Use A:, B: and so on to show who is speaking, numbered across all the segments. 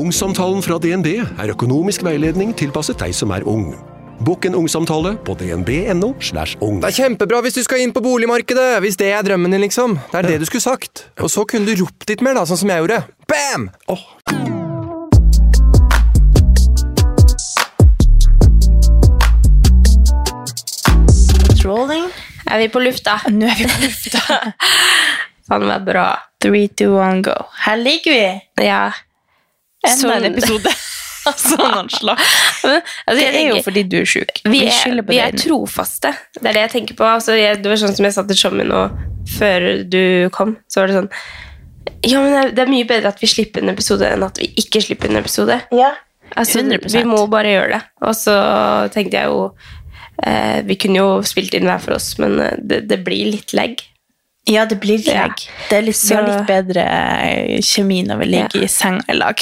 A: Ungsamtalen fra DNB er økonomisk veiledning tilpasset deg som er ung. Bokk en ungsamtale på dnb.no. slash ung.
B: Det er kjempebra hvis du skal inn på boligmarkedet, hvis det er drømmen din, liksom. Det er det du skulle sagt. Og så kunne du ropt litt mer, da, sånn som jeg gjorde. Bam! Oh.
C: Rolling.
D: Er vi på lufta?
C: Nå er vi på lufta.
D: Faen meg bra.
C: Three, two, one, go. Her ligger vi.
D: Ja.
C: Enda en
D: Sånn-
C: episode. sånn anslag.
D: Men, altså,
C: Det er jo fordi du er sjuk.
D: vi er, vi er trofaste. Det er det jeg tenker på. Altså, jeg, det var sånn som jeg satt i showet nå før du kom. Så var det sånn Ja, men det er- mye bedre at vi slipper en episode enn at vi ikke slipper en episode.
C: Ja.
D: Altså,
C: 100%.
D: Vi må bare gjøre det. Og så tenkte jeg jo eh, Vi kunne jo spilt inn hver for oss, men eh, det, det blir litt legg.
C: Ja, det blir
D: Ja.
C: Det er litt,
D: Så-
C: litt bedre eh, kjemi når vi ligger i senga i lag.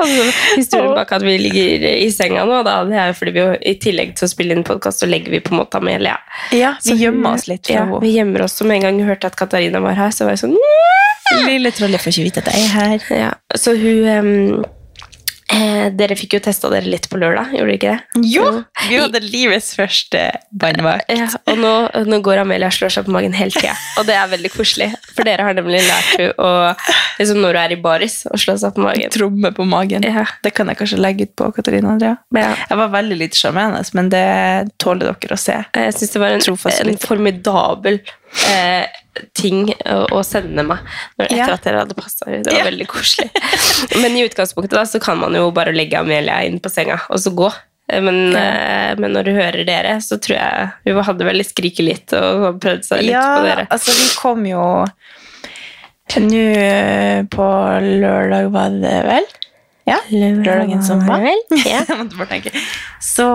D: Altså, historien bak at vi ligger i senga nå, da, det er fordi vi i tillegg til å spille inn podkast, så legger vi på en måte Amelia.
C: Ja, vi
D: Så
C: gjemmer oss litt fra
D: Ja,
C: henne.
D: vi gjemmer oss. Som en gang hun hørte at Katarina var her, så var jeg sånn
C: Lille trollet får ikke vite at jeg er her.
D: ja. Så hun em, eh, Dere fikk jo testa dere litt på lørdag, gjorde dere ikke det?
C: Jo! Vi hadde livets første barnevakt.
D: Ja, og nå, nå går Amelia og slår seg på magen hele tida, og det er veldig koselig. For dere har nemlig lært henne å liksom når hun er i baris, å slå seg på magen.
C: Tromme på magen.
D: Ja.
C: Det kan jeg kanskje legge ut på Katarina Andrea.
D: Ja.
C: Jeg var veldig lite sjarmerende, men det tåler dere å se.
D: Jeg syns det var en, en formidabel eh, ting å, sende meg etter
C: Ja.
D: at dere hadde passa ut. Det var
C: Ja.
D: veldig koselig. Men i utgangspunktet da, så kan man jo bare legge Amelia inn på senga og så gå. Eh, Men, eh, men når du hører dere, så tror jeg Hun hadde vel skriket litt og prøvd seg litt på dere.
C: altså vi kom jo nå eh, på lørdag, var det vel? Ja, lørdagen som var.
D: Ja.
C: Så,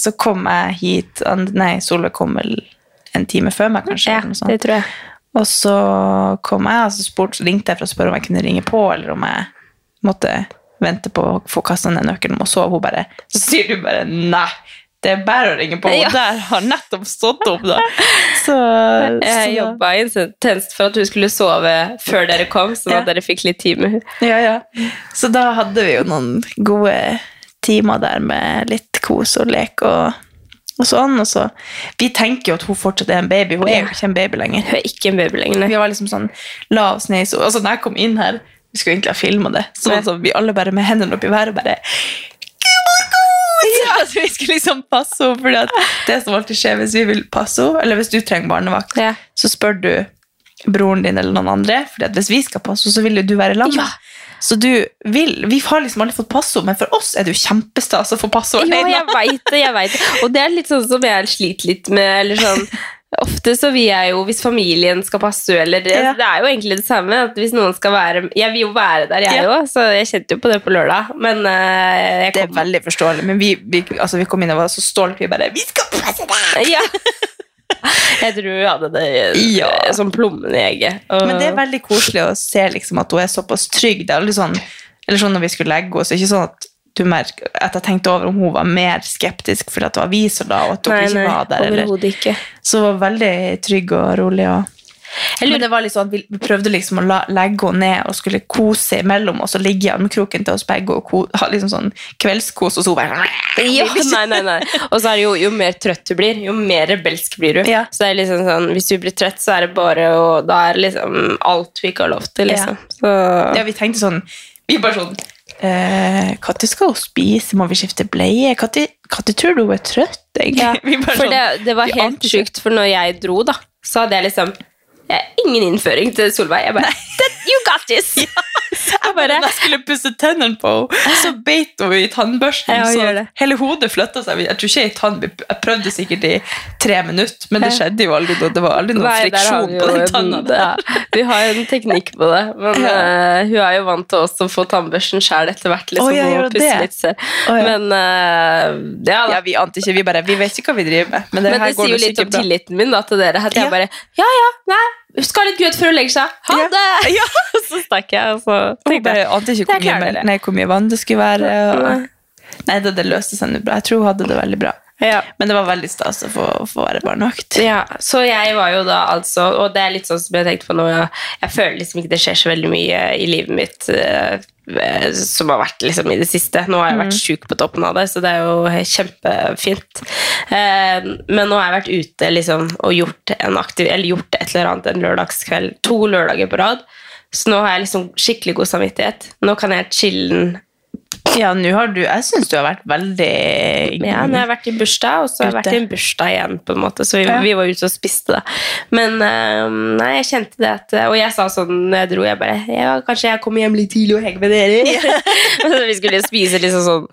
C: så kom jeg hit Nei, Solveig kom vel en time før meg, kanskje.
D: ja, det tror jeg.
C: Og så kom jeg, og så, spurte, så ringte jeg for å spørre om jeg kunne ringe på, eller om jeg måtte vente på å få kasta ned nøkkelen, og sove. hun bare Så sier du bare nei. Det er bare å ringe på.
D: Ja.
C: Og der har nettopp stått opp, da. Så,
D: Jeg jobba intenst for at hun skulle sove før dere kom, sånn
C: Ja.
D: at dere fikk litt tid med henne.
C: Ja, ja. Så da hadde vi jo noen gode timer der med litt kos og lek og, og sånn. Og så, vi tenker jo at hun fortsatt er en baby. Hun er jo ikke en baby lenger.
D: Hun er ikke en baby lenger. nei.
C: Vi var liksom sånn, la oss ned i so Altså, når jeg kom inn her, vi skulle egentlig ha filmet det, så,
D: Nei.
C: så vi alle bare med hendene opp i været bare! Ja, at vi skulle liksom passe henne, fordi at det som alltid skjer hvis vi vil passe henne, eller hvis du trenger barnevakt,
D: Ja.
C: så spør du broren din eller noen andre, fordi at hvis vi skal passe henne, så vil jo du være lam.
D: Ja.
C: Så du vil, vi har liksom aldri fått passord, men for oss er det jo kjempestas å få
D: passord.
C: Jo,
D: jeg veit det. jeg vet det. Og det er litt sånn som jeg sliter litt med. eller sånn, Ofte så vil jeg jo, hvis familien skal passe eller det,
C: Ja.
D: det er jo egentlig det samme. at hvis noen skal være, Jeg vil jo være der, jeg
C: Ja.
D: òg, så jeg kjente jo på det på lørdag. Men uh,
C: Det er veldig forståelig, men vi, vi, altså, vi kom inn og var så stolte. Vi bare, vi skal passe deg!
D: ja. Jeg tror hun hadde det
C: Ja.
D: eh, som plommen i egget. Og-
C: Men det er veldig koselig å se liksom, at hun er såpass trygg. Det er aldri sånn, eller sånn når vi skulle legge henne, så er det ikke sånn at du merker at jeg tenkte over om hun var mer skeptisk fordi at det var vi som da, og at dere
D: Nei,
C: ikke var der. Eller.
D: ikke.
C: Så hun var veldig trygg og rolig. Og... Men det var sånn at vi vi prøvde liksom å la, legge henne ned og skulle kose imellom og ligge i armkroken til oss begge og ko, ha liksom sånn kveldskos, og så bare
D: Ja, nei, nei, nei. Og så er det jo, jo mer trøtt du blir, jo mer rebelsk blir du.
C: Ja.
D: Så det er liksom sånn, Hvis du blir trøtt, så er det bare å Da er liksom alt vi ikke har lov til, liksom. Så,
C: Ja, vi tenkte sånn Vi bare sånn eh, Når skal hun spise? Må vi skifte bleie? Når tror du hun er trøtt?
D: ja. For
C: sånn,
D: det, det var helt sjukt, for når jeg dro, da, så hadde jeg liksom jeg, Ingen innføring til Solveig. Jeg bare "That- You got this!
C: Jeg bare jeg skulle pusse tennene på henne, så beit hun i tannbørsten.
D: Ja,
C: så hele hodet flytta seg. Jeg tror ikke tann Jeg prøvde sikkert i tre minutter, men det skjedde jo aldri. noe. Det var aldri noen
D: Nei,
C: friksjon på den
D: en-
C: tanna.
D: Ja, vi har jo en teknikk på det, men eh, hun er jo vant til også å få tannbørsten sjæl etter hvert. Liksom,
C: oh, ja,
D: og pusse litt selv.
C: Ja.
D: Men uh, ja.
C: Ja, vi ante ikke. Vi bare Vi vet ikke hva vi driver med. Men det,
D: Men det sier jo litt om
C: bra.
D: tilliten min da, til dere. At jeg
C: Ja.
D: bare Ja, ja, nei, skal ha litt grøt før hun legger seg. Ha
C: Ja.
D: det!
C: Ja.
D: Så stakk jeg, og så tenkte jeg
C: ante ikke hvor mye, nei, hvor mye vann det skulle være. Og...
D: Nei.
C: Det, det løste seg bra. Jeg tror hun hadde det veldig bra.
D: ja.
C: Men det var veldig stas å få, få være barnevakt.
D: Ja, så jeg var jo da altså Og det er litt sånn som jeg tenkte på nå Jeg, føler liksom ikke det skjer så veldig mye i livet mitt eh, som har vært liksom i det siste. Nå har jeg vært sjuk på toppen av det, så det er jo kjempefint. Eh, men nå har jeg vært ute liksom og gjort, en aktiv, eller gjort et eller annet en lørdagskveld. To lørdager på rad. Så nå har jeg liksom skikkelig god samvittighet. Nå kan jeg chille'n
C: Ja, nå har du Jeg syns du har vært veldig
D: Ja, nå har jeg vært i bursdag, og så har jeg vært i en bursdag igjen, på en måte. Så vi,
C: Ja.
D: vi var ute og spiste, da. Men eh, nei, jeg kjente det at Og jeg sa sånn når jeg dro, jeg bare Ja, kanskje jeg kommer hjem litt tidlig og henger med dere? Så vi skulle spise liksom sånn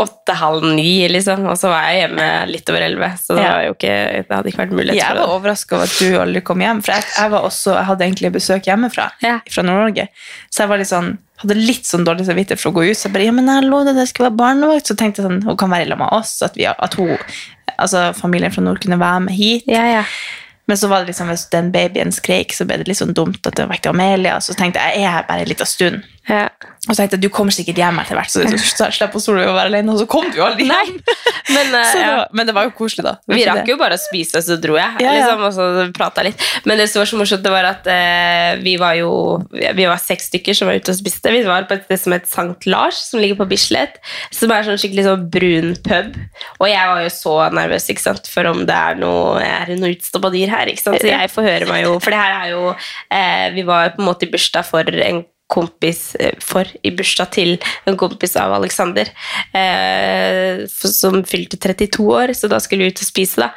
D: åtte-halv ni, liksom. Og så var jeg hjemme litt over elleve. Så det,
C: Ja.
D: var ikke, det hadde ikke vært mulighet
C: Jeg
D: for
C: var
D: det.
C: overraska over at du aldri kom hjem. For jeg, jeg, var også, jeg hadde egentlig besøk hjemmefra.
D: Ja.
C: Fra Nord-Norge. Så jeg var litt sånn, hadde litt sånn dårlig samvittighet for å gå ut. Så jeg bare, ja, men jeg lovde at jeg skulle være barnevakt. Så tenkte jeg sånn, hun kan være sammen med oss. At, vi, at hun, altså familien fra nord kunne være med hit.
D: Ja, ja.
C: Men så var det liksom, hvis den babyen skrek, så ble det litt sånn dumt at det vekket Amelia. Så tenkte jeg, jeg er her bare en liten stund.
D: Ja.
C: Og så tenkte jeg, du kommer sikkert hjem etter hvert, så så slipper Solveig å være alene. Og så kom du jo aldri hjem.
D: Men, uh,
C: Så det
D: ja.
C: men det var jo koselig, da.
D: Vi rakk jo bare å spise, så dro jeg.
C: Ja, ja.
D: Liksom, og så prata litt. Men det som var så morsomt, det var at uh, vi var jo Vi var seks stykker som var ute og spiste. Vi var på et sted som het Sankt Lars, som ligger på Bislett. Som er sånn skikkelig sånn brun pub. Og jeg var jo så nervøs ikke sant? for om det er noe, er det noe utstoppa dyr her. ikke sant? Så jeg forhører meg jo For det her er jo uh, Vi var på en måte i bursdag for en kompis eh, for i bursdag til en kompis av Alexander, eh, som fylte 32 år, så da skulle vi ut og spise. da.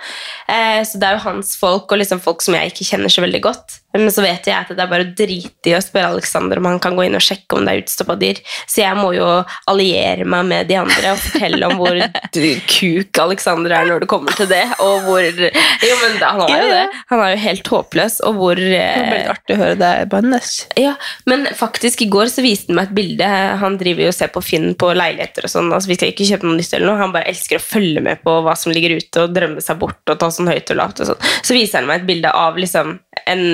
D: Eh, så det er jo hans folk, og liksom folk som jeg ikke kjenner så veldig godt. Men så vet jeg at det er bare å drite i å spørre Alexander om han kan gå inn og sjekke om det er utstoppa dyr. Så jeg må jo alliere meg med de andre og fortelle om hvor kuk Alexander er når det kommer til det. Og hvor Jo, men han var jo det. Han er jo helt håpløs, og hvor
C: Det var
D: eh,
C: litt artig å høre deg bannes.
D: ja, men faktisk i går så viste han meg et bilde. Han driver jo og ser på Finn på leiligheter og sånn. Altså, vi skal ikke kjøpe noe nytt eller noe. Han bare elsker å følge med på hva som ligger ute og drømme seg bort og ta sånn høyt og lavt og sånn. Så viser han meg et bilde av liksom en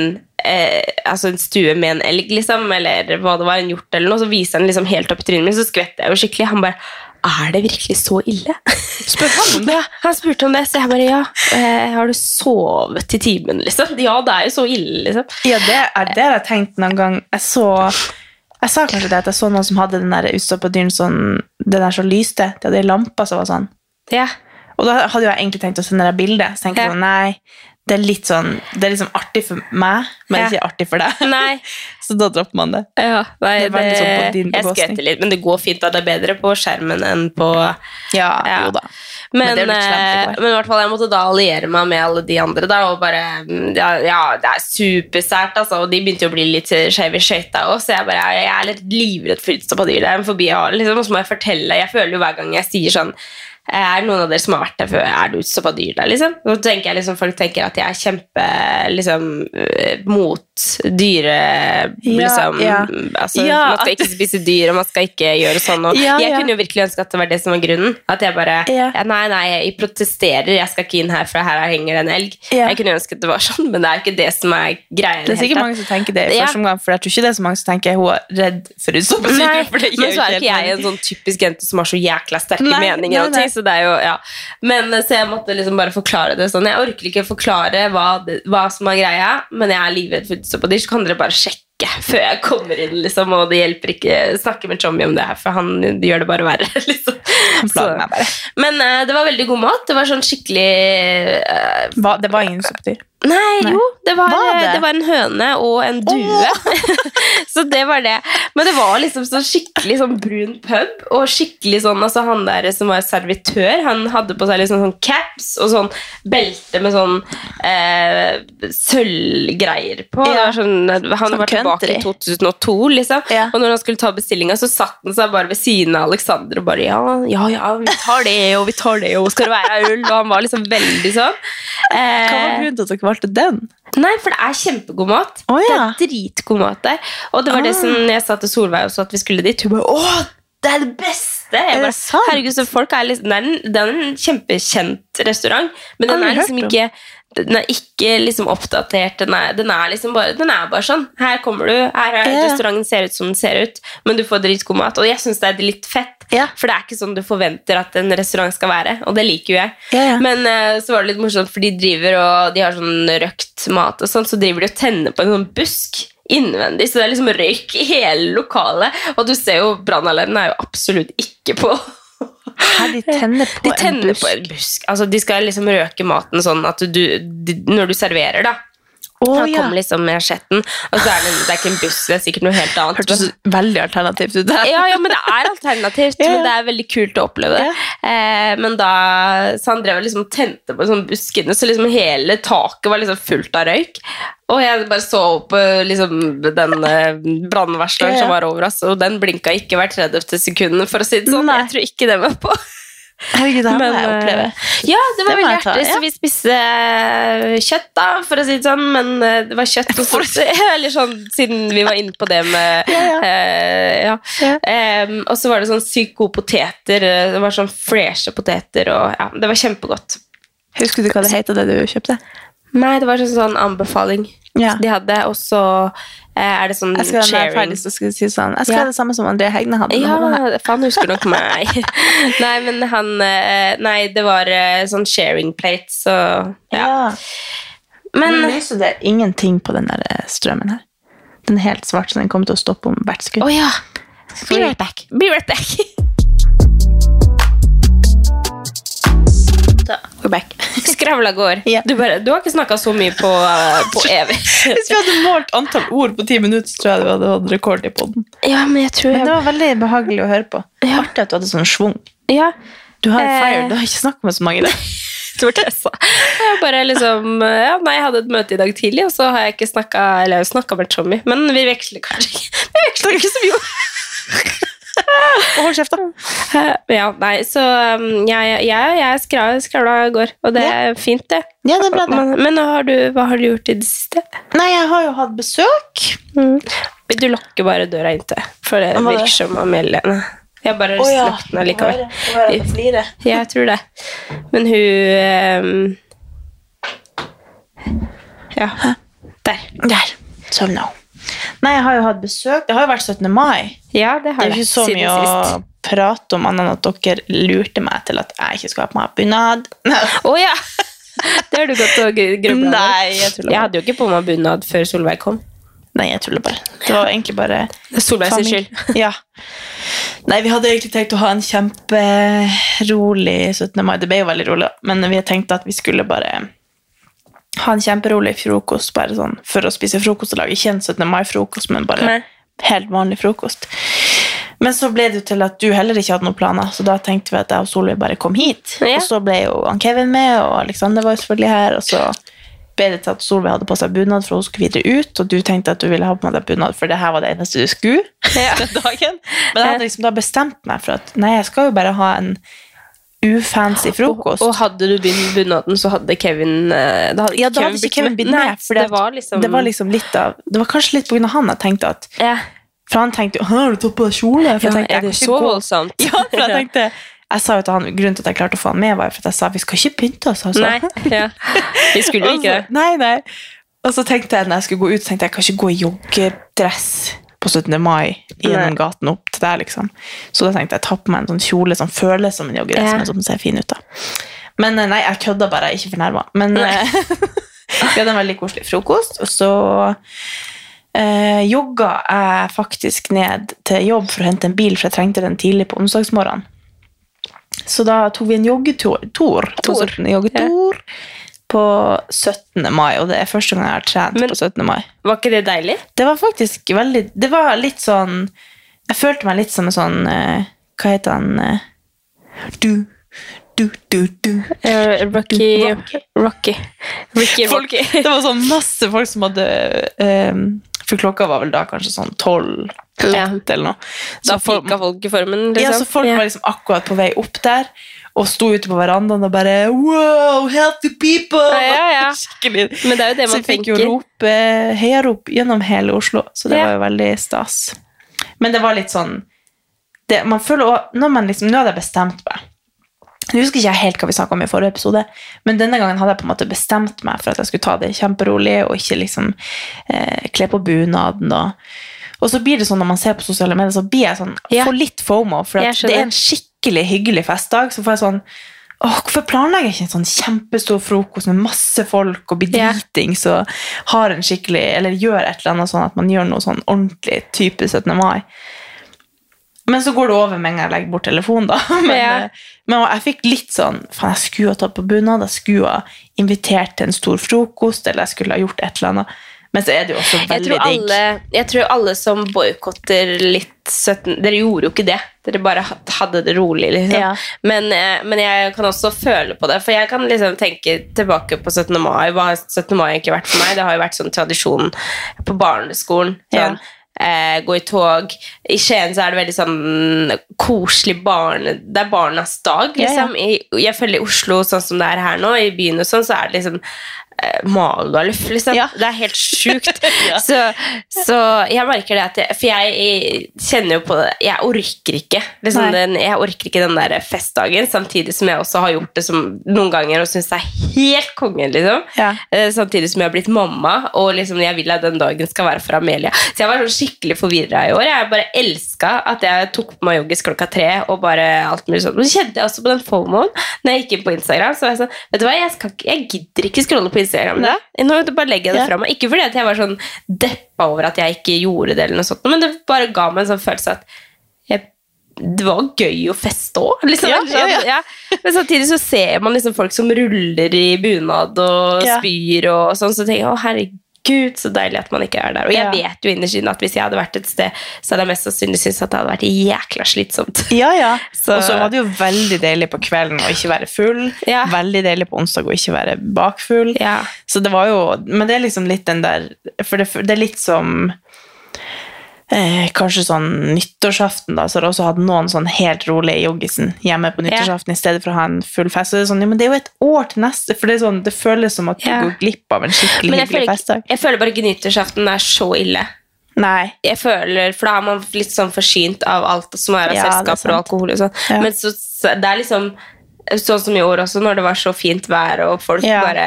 D: eh, altså en stue med en elg, liksom, eller hva det var, en hjort eller noe. Så viser han liksom helt opp i trynet mitt, så skvetter jeg jo skikkelig. Han bare er det virkelig så ille? Spør han om det? Ja, han spurte om det, så jeg bare ja. Eh, har du sovet i timen, liksom? Ja, det er jo så ille, liksom.
C: Ja, det er det jeg har tenkt noen gang. Jeg så jeg sa kanskje det at jeg så noen som hadde den der utstoppa dyren sånn, den der som lyste. De hadde lampa som var sånn.
D: Ja.
C: Og da hadde jeg egentlig tenkt å sende deg bilde. Så tenkte jeg
D: Ja.
C: sånn, nei, det er litt sånn Det er liksom artig for meg, men
D: Ja.
C: ikke artig for deg.
D: Nei.
C: Så da dropper man det.
D: Ja, nei,
C: Det
D: det,
C: sånn
D: jeg skvetter litt, men det går fint. at Det er bedre på skjermen enn på
C: Ja,
D: Ja.
C: jo da.
D: Men,
C: slemt
D: eh, men i hvert fall, jeg måtte da alliere meg med alle de andre. da, og bare, mm, Ja, ja det er supersært, altså. Og de begynte jo å bli litt skeive i skøyta òg, så jeg bare, jeg er litt livredd for utstoppa dyr. Det er en fobi jeg har. Liksom, og så må jeg fortelle Jeg føler jo hver gang jeg sier sånn er det noen av dere som har vært der før? Er det utstoppa dyr der? liksom? Nå tenker jeg liksom, Folk tenker at jeg er kjempe liksom, øh, mot dyre... liksom,
C: ja.
D: altså,
C: Ja,
D: Man skal ikke spise dyr, og man skal ikke gjøre sånn. Og jeg kunne jo virkelig ønske at det var det som var grunnen. At jeg bare Nei, nei, jeg protesterer, jeg skal ikke inn her, for her henger en elg. Jeg kunne ønske at det var sånn, men det er jo ikke det som er greia.
C: Det er sikkert mange som tenker det i første omgang, for jeg tror ikke det er så mange som tenker hun er redd for.
D: Nei, men så er ikke jeg en sånn typisk jente som har så jækla sterke
C: Nei,
D: meninger.
C: nei, nei.
D: Så det er jo, ja. Men eh, Så jeg måtte liksom bare forklare det sånn. Jeg orker ikke forklare hva, det, hva som er greia, men jeg er livredd for utstoppa så kan dere bare sjekke før jeg kommer inn, liksom, og det hjelper ikke snakke med Tommy om det her, for han gjør det bare verre. liksom.
C: Bare.
D: Men uh, det var veldig god mat. Det var sånn skikkelig uh,
C: Hva, det var ingen dyr.
D: Nei,
C: Nei.
D: jo. Det var,
C: Var det?
D: det var en høne og en due. så det var det. Men det var liksom sånn skikkelig sånn brun pub, og skikkelig sånn Altså han der som var servitør, han hadde på seg liksom sånn caps og sånn belte med sånn eh, sølvgreier på. Det var sånn, han
C: Sånn
D: var tilbake i 2002, liksom.
C: Ja.
D: Og når han skulle ta bestillinga, så satt han seg bare ved siden av Alexander og bare ja, ja, ja, vi tar det, og vi tar det, og skal det være øl? Og han var liksom veldig sånn.
C: Hva var
D: Eh,
C: grunnen til at dere valgte den?
D: Nei, for det er kjempegod mat.
C: Oh, ja.
D: Det er dritgod mat der. Og det var det
C: Ah.
D: som jeg sa til Solveig også, at vi skulle dit. Hun bare Åh, det er det beste! Jeg
C: det
D: bare. Herregud, så folk er liksom, det, er en, det er en kjempekjent restaurant, men den er liksom ikke den er ikke liksom oppdatert. Den er, den er liksom bare Den er bare sånn. Her kommer du, her er
C: yeah.
D: restauranten ser ut som den ser ut, men du får dritgod mat. Og jeg syns det er litt fett,
C: yeah.
D: for det er ikke sånn du forventer at en restaurant skal være, og det liker jo jeg.
C: Ja.
D: Men uh, så var det litt morsomt, for de driver og de har sånn røkt mat og sånn, så driver de og tenner på en sånn busk innvendig, så det er liksom røyk i hele lokalet. Og du ser jo, brannalarmen er jo absolutt ikke på.
C: Her de tenner på
D: De
C: en busk.
D: på en busk. Altså, de skal liksom røke maten sånn at du, de, når du serverer, da.
C: Å,
D: Han
C: ja.
D: kommer liksom med asjetten, og så er det, det er ikke en buss, det er sikkert noe helt annet.
C: Hørtes veldig alternativt ut.
D: Ja, ja, men det er alternativt,
C: ja.
D: men det er veldig kult å oppleve det. Eh, men da, så han drev og liksom tente på sånn buskene, så liksom hele taket var liksom fullt av røyk. Og jeg bare så opp eh, liksom, den eh, brannvarsleren
C: ja.
D: som var over oss, og den blinka ikke hvert 30. sekund, for å si det sånn.
C: Nei.
D: Jeg tror ikke det var på.
C: Herregud, det
D: Men,
C: jeg
D: eh,
C: oppleve.
D: Ja, det var
C: Det
D: veldig hjertelig,
C: ja.
D: så vi spiste eh, kjøtt, da, for å si det sånn. Men eh, det var kjøtt og sånt. Eller sånn, siden vi var inne på det med
C: Ja, ja. Uh.
D: Em, og så var det sånn sykt gode poteter. Det var sånn freshe poteter, og ja, det var kjempegodt.
C: Husker du hva det het, det du kjøpte?
D: Nei, det var en sånn anbefaling
C: Ja.
D: de hadde, og så eh, er det sånn
C: Jeg skal
D: sharing.
C: ferdig, så skal jeg si sånn. Jeg skal
D: Ja.
C: ha det samme som André Hegne hadde.
D: Ja, faen husker nok meg. nei, men han eh, Nei, det var eh, sånn sharing plate, så ja.
C: Ja.
D: Men
C: Men lyser det ingenting på den der strømmen her? Den er helt svart, så den kommer til å stoppe om hvert
D: skudd.
C: sekund.
D: ja.
C: Be right back.
D: Be right back.
C: We're back.
D: Skravla går.
C: Yeah.
D: Du, bare, du har ikke snakka så mye på, eh, på evig.
C: Hvis vi hadde målt antall ord på ti minutter, så tror jeg vi hadde hatt rekord i podden.
D: Ja, men jeg tror
C: Men det var veldig behagelig å høre på. Artig at du hadde sånn schwung.
D: Ja,
C: Du har
D: Eh.
C: fire, du har ikke snakket med så mange i dag.
D: jeg bare liksom ja, Nei, jeg hadde et møte i dag tidlig, og så har jeg ikke snakka Eller jeg har snakka med Tommy, men vi veksler kanskje ikke Vi veksler ikke så mye.
C: Og hold kjeft, da.
D: Ja, nei, så um, jeg, jeg, jeg skravla, i går, og det er fint, det.
C: Ja, det er bra, det.
D: Men, har, du, hva har du gjort i det siste?
C: Nei, jeg har jo hatt besøk.
D: Du lukker bare døra inntil, for det virker som Amelie Jeg bare
C: oh, ja.
D: slapp den likevel.
C: Jeg.
D: Ja, jeg tror det. Men hun um, Ja. Der.
C: Der. Sovna hun. Nei, jeg har jo hatt besøk. Det har jo vært 17. mai.
D: Ja, det har
C: Det
D: har
C: er jo ikke så mye å prate om, annet enn at dere lurte meg til at jeg ikke skal ha på meg bunad.
D: Å ja! Det har du gått og grubla over.
C: Nei, jeg tuller
D: Jeg hadde jo ikke på meg bunad før Solveig kom.
C: Nei, jeg tuller bare. Det var egentlig bare
D: Det Solveig sin skyld.
C: Ja. Nei, vi hadde egentlig tenkt å ha en kjemperolig 17. mai. Det ble jo veldig rolig, men vi tenkte at vi skulle bare ha en kjemperolig frokost, bare sånn for å spise frokost og lage ikke en 17. mai-frokost, men bare
D: Nei.
C: helt vanlig frokost. Men så ble det jo til at du heller ikke hadde noen planer, så da tenkte vi at jeg og Solveig bare kom hit.
D: Ja.
C: Og så ble jo han Kevin med, og Alexander var jo selvfølgelig her, og så ble det til at Solveig hadde på seg bunad for hun skulle videre ut, og du tenkte at du ville ha på deg bunad, for det her var det eneste du skulle
D: Ja.
C: den dagen. Men jeg hadde liksom da bestemt meg for at nei, jeg skal jo bare ha en ufancy frokost.
D: Og hadde du begynt bunaden, så hadde Kevin eh, Da hadde
C: ja, da hadde ikke Kevin blitt med,
D: Nei, det var liksom
C: det var liksom litt av Det var kanskje litt på grunn av han jeg tenkte at
D: yeah.
C: For han tenkte jo Har du tatt på deg kjole? For jeg tenkte,
D: er det så voldsomt?
C: Ja, for jeg tenkte Jeg sa jo til han Grunnen til at jeg klarte å få han med, var for at jeg sa vi skal ikke pynte oss. Altså.
D: Nei. Ja. Vi skulle jo ikke
C: så-
D: det.
C: Nei, nei. Og så tenkte jeg når jeg skulle gå ut, tenkte jeg jeg kan ikke gå i joggedress på 17. mai gjennom gaten opp til der, liksom. Så da tenkte jeg ta på meg en sånn kjole som føles som en joggedress,
D: Ja.
C: men som ser fin ut. da. Men eh, nei, jeg kødda bare, jeg er ikke fornærma. Men eh, vi hadde en veldig koselig frokost, og så eh, jogga jeg faktisk ned til jobb for å hente en bil, for jeg trengte den tidlig på onsdagsmorgenen. Så da tok vi en joggetur Tor,
D: Tor.
C: Tor. joggetur på 17. mai, og det er første gang jeg har trent
D: Men-
C: på 17. mai.
D: Var ikke det deilig?
C: Det var faktisk veldig Det var litt sånn Jeg følte meg litt som en sånn eh, Hva heter han eh, Du, du, du, du.
D: Uh, Rocky Rocky. Ricky
C: Folk,
D: Rocky.
C: det var sånn masse folk som hadde um, For klokka var vel da kanskje sånn tolv
D: Ja.
C: eller noe.
D: Da
C: Så folk,
D: pika folk i formen, liksom.
C: ja, så folk var liksom akkurat på vei opp der og sto ute på verandaen og bare Wow, healthy people!
D: Ja, ja.
C: Skikkelig.
D: Men det er jo det
C: Så
D: man
C: jeg fikk jo
D: tenker.
C: rop, eh, heiarop gjennom hele Oslo, så det
D: Ja.
C: var jo veldig stas. Men det var litt sånn det, man føler også, når man liksom, Nå hadde jeg bestemt meg. Jeg husker ikke helt hva vi snakka om i forrige episode, men denne gangen hadde jeg på en måte bestemt meg for at jeg skulle ta det kjemperolig og ikke liksom eh, kle på bunaden. Og, og så blir det sånn når man ser på sosiale medier, så blir jeg sånn,
D: Ja.
C: får litt fomo. For det er en skikkelig hyggelig festdag. Så får jeg sånn Åh, hvorfor planlegger jeg ikke en sånn kjempestor frokost med masse folk og bedritings
D: Ja.
C: og har en skikkelig Eller gjør et eller annet sånn at man gjør noe sånn ordentlig type 17. mai. Men så går det over med en gang jeg legger bort telefonen, da. Men, eh, men jeg fikk litt sånn Faen, jeg skulle ha tatt på bunad, jeg skulle ha invitert til en stor frokost, eller jeg skulle ha gjort et eller annet. Men så er det jo også
D: Jeg
C: veldig
D: tror,
C: digg.
D: jeg tror alle som boikotter litt 17 Dere gjorde jo ikke det. Dere bare hadde det rolig, liksom.
C: Ja.
D: Men, eh, men jeg kan også føle på det. For jeg kan liksom tenke tilbake på 17. mai. Hva har 17. mai egentlig vært for meg? Det har jo vært sånn tradisjon på barneskolen. Sånn, eh, gå i tog. I Skien så er det veldig sånn koselig barne... Det er barnas dag,
C: Ja, ja.
D: liksom. I, jeg føler i Oslo, sånn som det er her nå, i byen og sånn, så er det liksom Magaluf, liksom.
C: Ja.
D: Det er helt sjukt.
C: Ja.
D: så, så jeg merker det at jeg, For jeg, jeg kjenner jo på det Jeg orker ikke liksom den, Jeg orker ikke den der festdagen, samtidig som jeg også har gjort det som, noen ganger og syns det er helt kongen, liksom.
C: Ja.
D: Eh, Samtidig som jeg har blitt mamma, og liksom jeg vil at den dagen skal være for Amelia. Så jeg var sånn skikkelig forvirra i år. Jeg bare elska at jeg tok på meg joggis klokka tre. og bare alt mulig sånt. Men så kjente jeg også på den fomoen når jeg gikk inn på Instagram. Så var jeg sånn, vet du hva, jeg, ikke, jeg gidder ikke scrolle på Instagram. Da. Nå bare legger jeg det
C: Ja.
D: fra meg. Ikke fordi jeg var sånn deppa over at jeg ikke gjorde det, eller noe sånt, men det bare ga meg en sånn følelse at jeg det var gøy å feste òg. Liksom.
C: Ja, ja,
D: ja. Men samtidig så ser man liksom folk som ruller i bunad og spyr og sånn, så tenker jeg å herregud, så deilig at man ikke er der. Og jeg
C: Ja.
D: vet jo innerst inne at hvis jeg hadde vært et sted, så hadde jeg mest sannsynlig syntes at det hadde vært jækla slitsomt.
C: Ja, ja.
D: Så-
C: Og så var det jo veldig deilig på kvelden å ikke være full.
D: Ja.
C: Veldig deilig på onsdag å ikke være bakfull.
D: Ja.
C: Så det var jo Men det er liksom litt den der For det, det er litt som eh, Kanskje sånn nyttårsaften, da, så har jeg også hatt noen sånn helt rolig i joggisen hjemme på nyttårsaften i stedet for å ha en full fest. Så det er sånn, ja, men det er jo et år til neste, for det, er sånn, det føles som at du
D: Ja.
C: går glipp av en skikkelig
D: Men jeg
C: hyggelig
D: føler,
C: festdag.
D: ikke, jeg føler bare ikke nyttårsaften er så ille.
C: Nei.
D: jeg føler, For da er man litt sånn forsynt av alt som er av
C: Ja, det er
D: selskaper
C: sant.
D: og alkohol. og sånn.
C: Ja.
D: Men så, så det er liksom sånn som i år også, når det var så fint vær og folk
C: Ja.
D: bare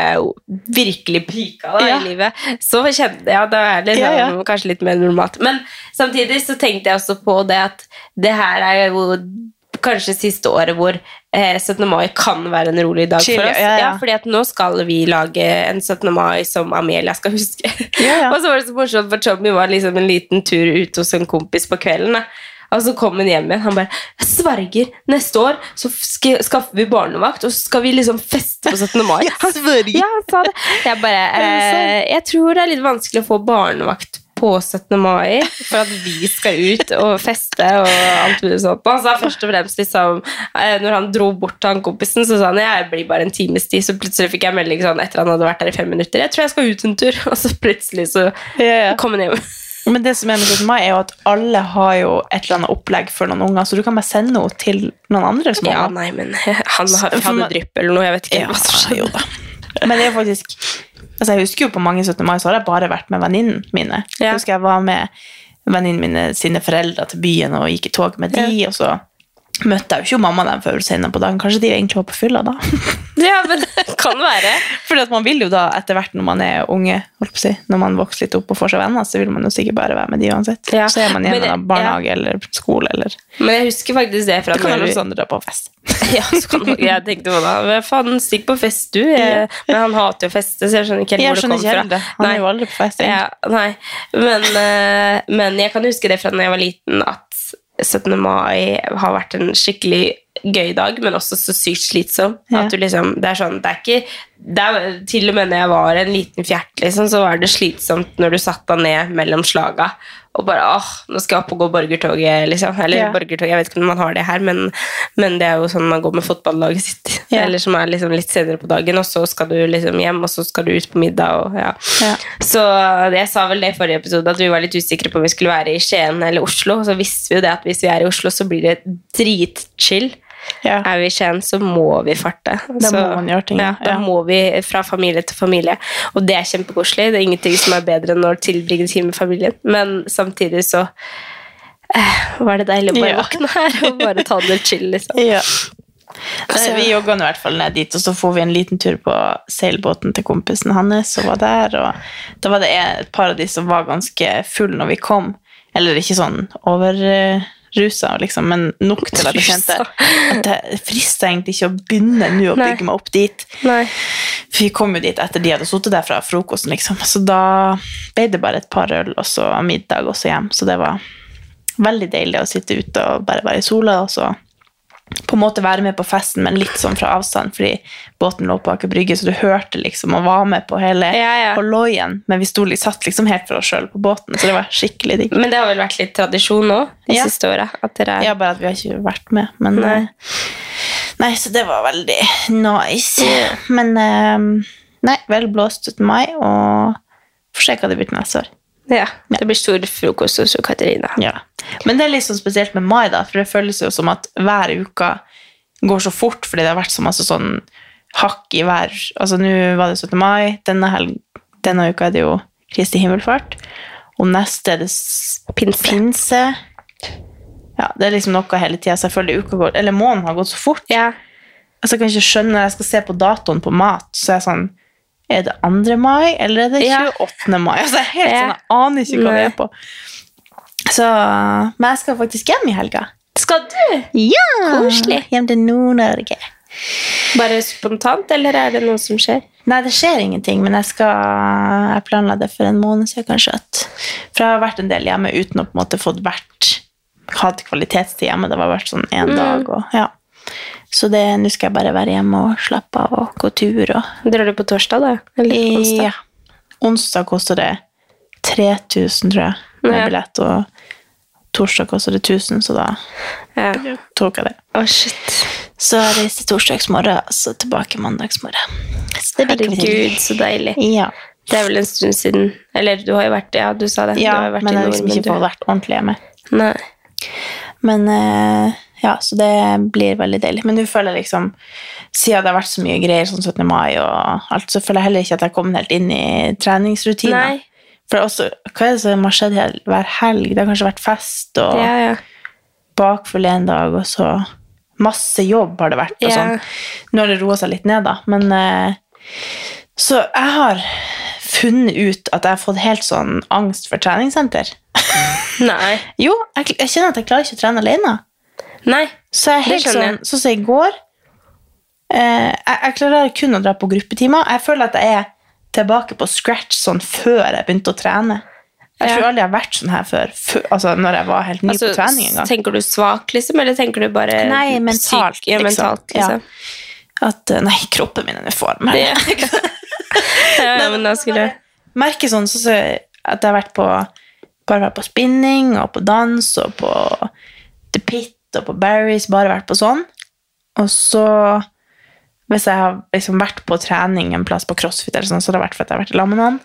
D: virkelig pika da,
C: Ja.
D: i livet, så kjente jeg at det er litt,
C: Ja, ja.
D: kanskje litt mer normalt. Men samtidig så tenkte jeg også på det at det her er jo kanskje siste året hvor eh, 17. mai kan være en rolig dag
C: Chill,
D: for oss.
C: ja,
D: fordi at nå skal vi lage en 17. mai som Amelia skal huske. Og så var det så morsomt, for Tommy var liksom en liten tur ute hos en kompis på kvelden. Da. Og så kom han hjem igjen. Han bare 'Jeg sverger, neste år så skaffer vi barnevakt, og så skal vi liksom feste på 17. mai'.
C: Han.
D: Ja, han sa det. Jeg bare eh, Jeg tror det er litt vanskelig å få barnevakt på 17. mai for at vi skal ut og feste og alt mulig sånt. Han sa først og fremst liksom eh, Når han dro bort til han kompisen, så sa han jeg blir bare en times tid. Så plutselig fikk jeg melding sånn etter han hadde vært der i fem minutter. Jeg tror jeg skal ut en tur. Og så plutselig så kom han hjem.
C: Men det som er med 17. mai, er jo at alle har jo et eller annet opplegg for noen unger, så du kan bare sende noe til noen andre små
D: Ja, nei, men han har- hadde drypp eller noe. Jeg vet ikke
C: Ja,
D: hva som skjedde.
C: Men det er faktisk altså Jeg husker jo på mange 17. mai så har jeg bare vært med venninnene mine.
D: Ja.
C: Jeg husker jeg var med venninnene mine sine foreldre til byen og gikk i tog med de, og så møtte jeg jo ikke mamma dem før senere på dagen. Kanskje de egentlig var på fylla da?
D: Ja, men det kan være.
C: Fordi at man vil jo da etter hvert når man er unge, holdt på å si, når man vokser litt opp og får seg venner, så vil man jo sikkert bare være med de uansett.
D: Ja.
C: Så er man igjen i barnehage ja. eller skole eller
D: Men jeg husker faktisk det fra
C: Det kan være
D: vi-
C: sånn drar på fest.
D: Ja, så kan du, jeg tenkte på det. Faen, stikk på fest, du. Jeg, men han hater jo fest, feste, så jeg skjønner ikke helt
C: Jeg
D: hvor det
C: skjønner
D: kom
C: ikke
D: fra.
C: det. Han er jo aldri på fest. egentlig.
D: Ja, nei. Men, eh, men jeg kan huske det fra da jeg var liten, at 17. mai har vært en skikkelig gøy dag, men også så sykt slitsom.
C: Ja.
D: At du liksom, det er sånn, det er ikke det er, til og med når jeg var en liten fjert, liksom, så var det slitsomt når du satt deg ned mellom slaga og bare åh, nå skal jeg opp og gå borgertoget, liksom. Eller
C: Ja.
D: borgertoget, jeg vet ikke om man har det her, men, men det er jo sånn man går med fotballaget sitt.
C: Ja.
D: Eller som er liksom litt senere på dagen, og så skal du liksom hjem, og så skal du ut på middag. Og, ja.
C: Ja.
D: Så jeg sa vel det i forrige episode, at vi var litt usikre på om vi skulle være i Skien eller Oslo. Så visste vi jo det at hvis vi er i Oslo, så blir det dritchill.
C: Ja.
D: Er vi i Skien, så må vi farte.
C: Da
D: så,
C: må man gjøre ting,
D: Ja, da
C: ja.
D: må vi fra familie til familie. Og det er kjempekoselig. Det er ingenting som er bedre enn å tilbringe tid med familien. Men samtidig så eh, var det deilig å bare
C: Ja.
D: våkne her og bare ta det chill, liksom.
C: Ja. Altså, vi jogga i hvert fall ned dit, og så får vi en liten tur på seilbåten til kompisen hans som var der. Og da var det et par av de som var ganske full når vi kom. Eller ikke sånn overrusa, liksom, men nok til at jeg kjente at det frister egentlig ikke å begynne nå å bygge meg opp dit.
D: Nei.
C: For vi kom jo dit etter de hadde sittet der fra frokosten, liksom. Så da ble det bare et par øl og så middag og så hjem. Så det var veldig deilig å sitte ute og bare være i sola og så på en måte være med på festen, men litt sånn fra avstand, fordi båten lå på Aker Brygge, så du hørte liksom og var med på hele
D: Ja, ja.
C: holloien, men vi stod, satt liksom helt for oss sjøl på båten, så det var skikkelig digg.
D: Men det har vel vært litt tradisjon nå de
C: Ja.
D: siste åra? At dere er
C: Ja, bare at vi har ikke vært med, men
D: Nei.
C: eh, Nei, så det var veldig nice. Men eh, Nei, vel blåst 17. mai, og får se hva det blir til neste år.
D: Ja. Det blir stor frokost hos Katarina.
C: Ja. Men det er litt sånn spesielt med mai, da, for det føles jo som at hver uke går så fort, fordi det har vært så masse sånn hakk i hver Altså, nå var det 17. mai, denne, helg, denne uka er det jo Kristi himmelfart, og neste er det
D: Pinse.
C: pinse. Ja, det er liksom noe hele tida, føler uka går Eller måneden har gått så fort.
D: Ja.
C: Altså, jeg kan ikke skjønne når jeg skal se på datoen på mat, så er jeg sånn Er det 2. mai, eller er det
D: Ja.
C: 28. mai? Altså, helt
D: Ja.
C: sånn, jeg aner ikke hva vi er på. Så, men jeg skal faktisk hjem i helga.
D: Skal du?
C: Ja!
D: Koselig.
C: Hjem til Nord-Norge.
D: Bare spontant, eller er det noe som skjer?
C: Nei, det skjer ingenting, men jeg skal Jeg planla det for en måned siden, kanskje. For jeg har vært en del hjemme uten å på en måte fått vært hatt kvalitetstid hjemme. Det har vært sånn én
D: Mm.
C: dag og ja. Så det- nå skal jeg bare være hjemme og slappe av og gå tur og
D: Drar du på torsdag, da? Eller onsdag?
C: Ja. Onsdag koster det 3000, tror jeg, med
D: Ja.
C: billett. Og torsdag koster det 1000, så da
D: Ja.
C: tok jeg det.
D: Å, shit.
C: Så jeg reiste torsdagsmorgen, og så tilbake mandagsmorgen. Så det blir
D: Herregud, så deilig.
C: Ja,
D: Det er vel en stund siden Eller du har jo vært Ja, du sa det. du
C: ja
D: har vært
C: men jeg har liksom ikke fått vært ordentlig hjemme.
D: Nei.
C: Men eh, ja, så det blir veldig deilig. Men nå føler jeg liksom, siden det har vært så mye greier, sånn 17. mai og alt, så føler jeg heller ikke at jeg har kommet helt inn i treningsrutiner.
D: Nei.
C: For også, hva er det som har skjedd hver helg? Det har kanskje vært fest og
D: Ja, ja.
C: bakfull en dag, og så masse jobb har det vært. Og sånn. Nå har det roa seg litt ned, da. Men eh, Så jeg har funnet ut at jeg har fått helt sånn angst for treningssenter.
D: Nei.
C: Jo, jeg, jeg kjenner at jeg klarer ikke å trene alene.
D: Nei.
C: Så jeg er helt sånn, sånn som i går eh, jeg, jeg klarer kun å dra på gruppetimer. Jeg føler at jeg er tilbake på scratch sånn før jeg begynte å trene. Jeg
D: Ja.
C: tror aldri jeg har vært sånn her før, før altså når jeg var helt ny
D: Altså,
C: på trening en gang.
D: tenker du svak, liksom, eller tenker du bare
C: Nei, mentalt,
D: syk- Ja,
C: liksom.
D: mentalt, liksom.
C: At eh, nei, kroppen min er i form.
D: Ja. ja, men da skulle jeg
C: Merker sånn, så, som at jeg har vært på bare vært på spinning og på dans og på The Pit og på Barry's, bare vært på sånn. Og så hvis jeg har liksom vært på trening en plass på CrossFit, eller sånn, så har det vært fordi jeg har vært lag med noen.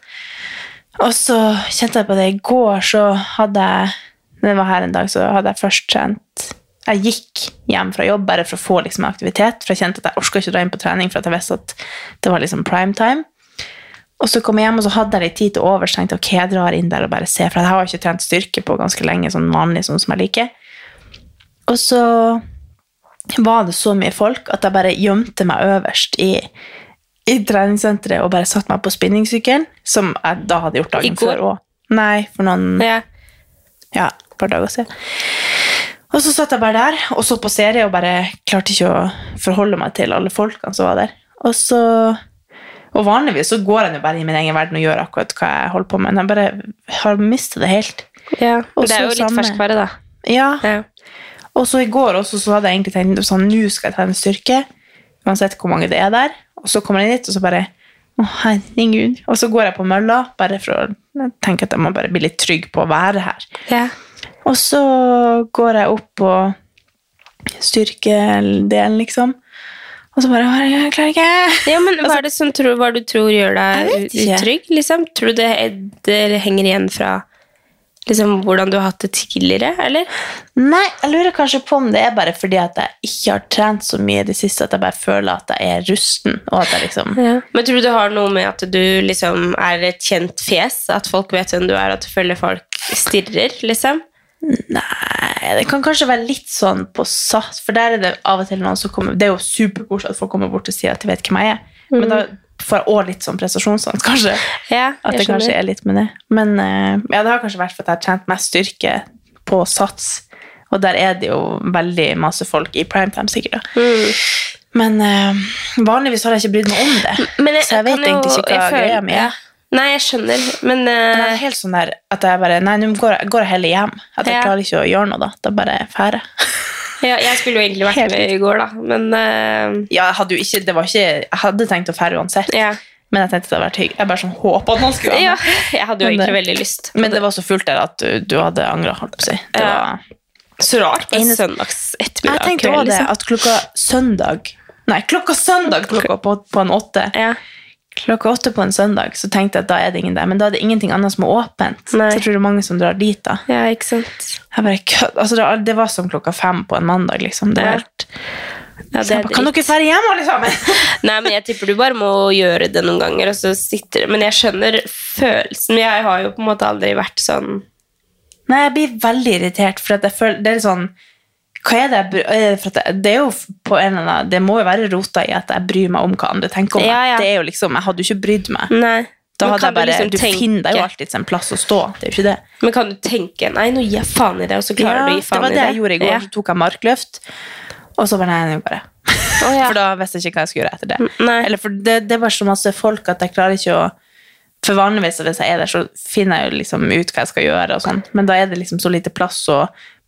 C: Og så kjente jeg på det i går, så hadde jeg Når jeg var her en dag, så hadde jeg først trent Jeg gikk hjem fra jobb bare for å få liksom aktivitet, for jeg kjente at jeg orka ikke å dra inn på trening, for at jeg visste at det var liksom prime time. Og så kom jeg hjem, og så hadde jeg litt tid til overs. tenkte ok, jeg drar inn der og bare ser, for jeg har ikke trent styrke på ganske lenge, sånn vanlig, sånn som jeg liker. Og så var det så mye folk at jeg bare gjemte meg øverst i, i treningssenteret og bare satte meg på spinningsykkelen, som jeg da hadde gjort dagen før òg. Nei, for noen
D: Ja.
C: ja, et par dager siden. Og så satt jeg bare der og så på serie og bare klarte ikke å forholde meg til alle folkene som var der. Og så Og vanligvis så går jeg jo bare i min egen verden og gjør akkurat hva jeg holder på med, men jeg bare har mistet det helt.
D: ja.
C: Og
D: Det er jo litt ferskvare, da.
C: Ja,
D: Ja.
C: Og så i går også så hadde jeg egentlig tenkt sånn, nå skal jeg ta en styrke, uansett hvor mange det er der. Og så kommer jeg dit, og så bare Å, herregud. Og så går jeg på mølla, bare for å tenke at jeg må bare bli litt trygg på å være her.
D: Ja.
C: Og så går jeg opp på styrkedelen, liksom. Og så bare «Å, Jeg klarer ikke.
D: Ja, men hva er det som tror, hva du tror gjør deg utrygg? Liksom? Tror du det, det henger igjen fra liksom, hvordan du har hatt det tidligere, eller?
C: Nei, jeg lurer kanskje på om det er bare fordi at jeg ikke har trent så mye i det siste, at jeg bare føler at jeg er rusten. Og at jeg liksom
D: Men tror du det har noe med at du liksom er et kjent fjes? At folk vet hvem du er, at du føler folk stirrer, liksom?
C: Nei, det kan kanskje være litt sånn på SAS, for der er det av og til noen som kommer Det er jo superkoselig at folk kommer bort og sier at de vet hvem jeg er, men da får og litt sånn prestasjonsangst, kanskje.
D: Ja,
C: At det kanskje er litt med det. Men eh, ja, det har kanskje vært for at jeg har trent mest styrke på Sats, og der er det jo veldig masse folk i primetime, sikkert. Mm. Men uh, vanligvis har jeg ikke brydd meg om det,
D: Men jeg,
C: så jeg vet egentlig ikke hva
D: føler-
C: greia mi er.
D: ja. Nei, jeg skjønner, men
C: Men jeg
D: eh,
C: er helt sånn der at jeg bare Nei, nå går, går jeg heller hjem. At jeg
D: Ja.
C: klarer ikke å gjøre noe, da. Da bare drar jeg.
D: Ja, jeg skulle jo egentlig vært
C: Helt
D: med i går, da, men uh...
C: Ja, jeg hadde jo ikke Det var ikke Jeg hadde tenkt å dra uansett,
D: ja.
C: men jeg tenkte det hadde vært hyggelig. Jeg bare sånn håpa at noen skulle
D: ja. Jeg hadde jo
C: Men
D: egentlig veldig lyst.
C: Men det var så fullt der at du, du hadde angra, holdt på å si. Det
D: Ja.
C: var
D: Så rart på en søndags ettermiddag
C: Jeg tenkte også det,
D: liksom.
C: at klokka søndag Nei, klokka søndag klokka på, på en åtte.
D: Ja.
C: Klokka åtte på en søndag, så tenkte jeg at da er det ingen der. Men da er det ingenting annet som er åpent.
D: Nei.
C: Så jeg tror det er mange som drar dit da.
D: ja, ikke sant.
C: Jeg bare. Altså, det, det var som klokka fem på en mandag, liksom. Det var
D: Ja.
C: helt...
D: Ja, det
C: bare, kan dere dra hjem, alle sammen?
D: Nei, men jeg tipper du bare må gjøre det noen ganger, og så sitter Men jeg skjønner følelsen. Jeg har jo på en måte aldri vært sånn
C: Nei, jeg blir veldig irritert, for jeg føler, det er sånn hva er det, jeg det for det er jo på en eller annen Det må jo være rota i at jeg bryr meg om hva andre tenker om meg.
D: Ja, ja.
C: Det er jo liksom, Jeg hadde jo ikke brydd meg.
D: Nei.
C: Da hadde jeg bare,
D: du, liksom
C: du
D: tenke,
C: finner deg jo alltid en plass å stå. Det er jo ikke det.
D: Men kan du tenke Nei, nå gir jeg faen i det, og så klarer
C: Ja,
D: du å gi
C: det
D: faen
C: var
D: i
C: det
D: det?
C: jeg gjorde i går. Så tok jeg markløft, og så bare nei, jeg bare.
D: oh, ja.
C: For da visste jeg ikke hva jeg skulle gjøre etter det.
D: Nei.
C: Eller for det, det var så masse folk at jeg klarer ikke å For vanligvis hvis jeg er der, så finner jeg jo liksom ut hva jeg skal gjøre, og sånn. men da er det liksom så lite plass å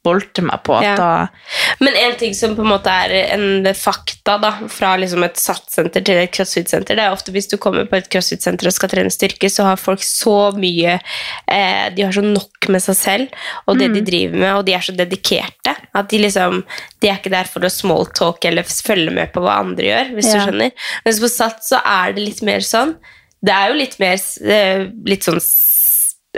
C: bolte meg på
D: Ja.
C: da
D: Men en ting som på en måte er en fakta da, fra liksom et SAT-senter til et crossfit-senter, det er ofte hvis du kommer på et crossfit-senter og skal trene styrke, så har folk så mye eh, De har så nok med seg selv og det
C: Mm.
D: de driver med, og de er så dedikerte at de liksom De er ikke der for å smalltalke eller følge med på hva andre gjør, hvis
C: Ja.
D: du skjønner. Mens på SAT så er det litt mer sånn. Det er jo litt mer eh, litt sånn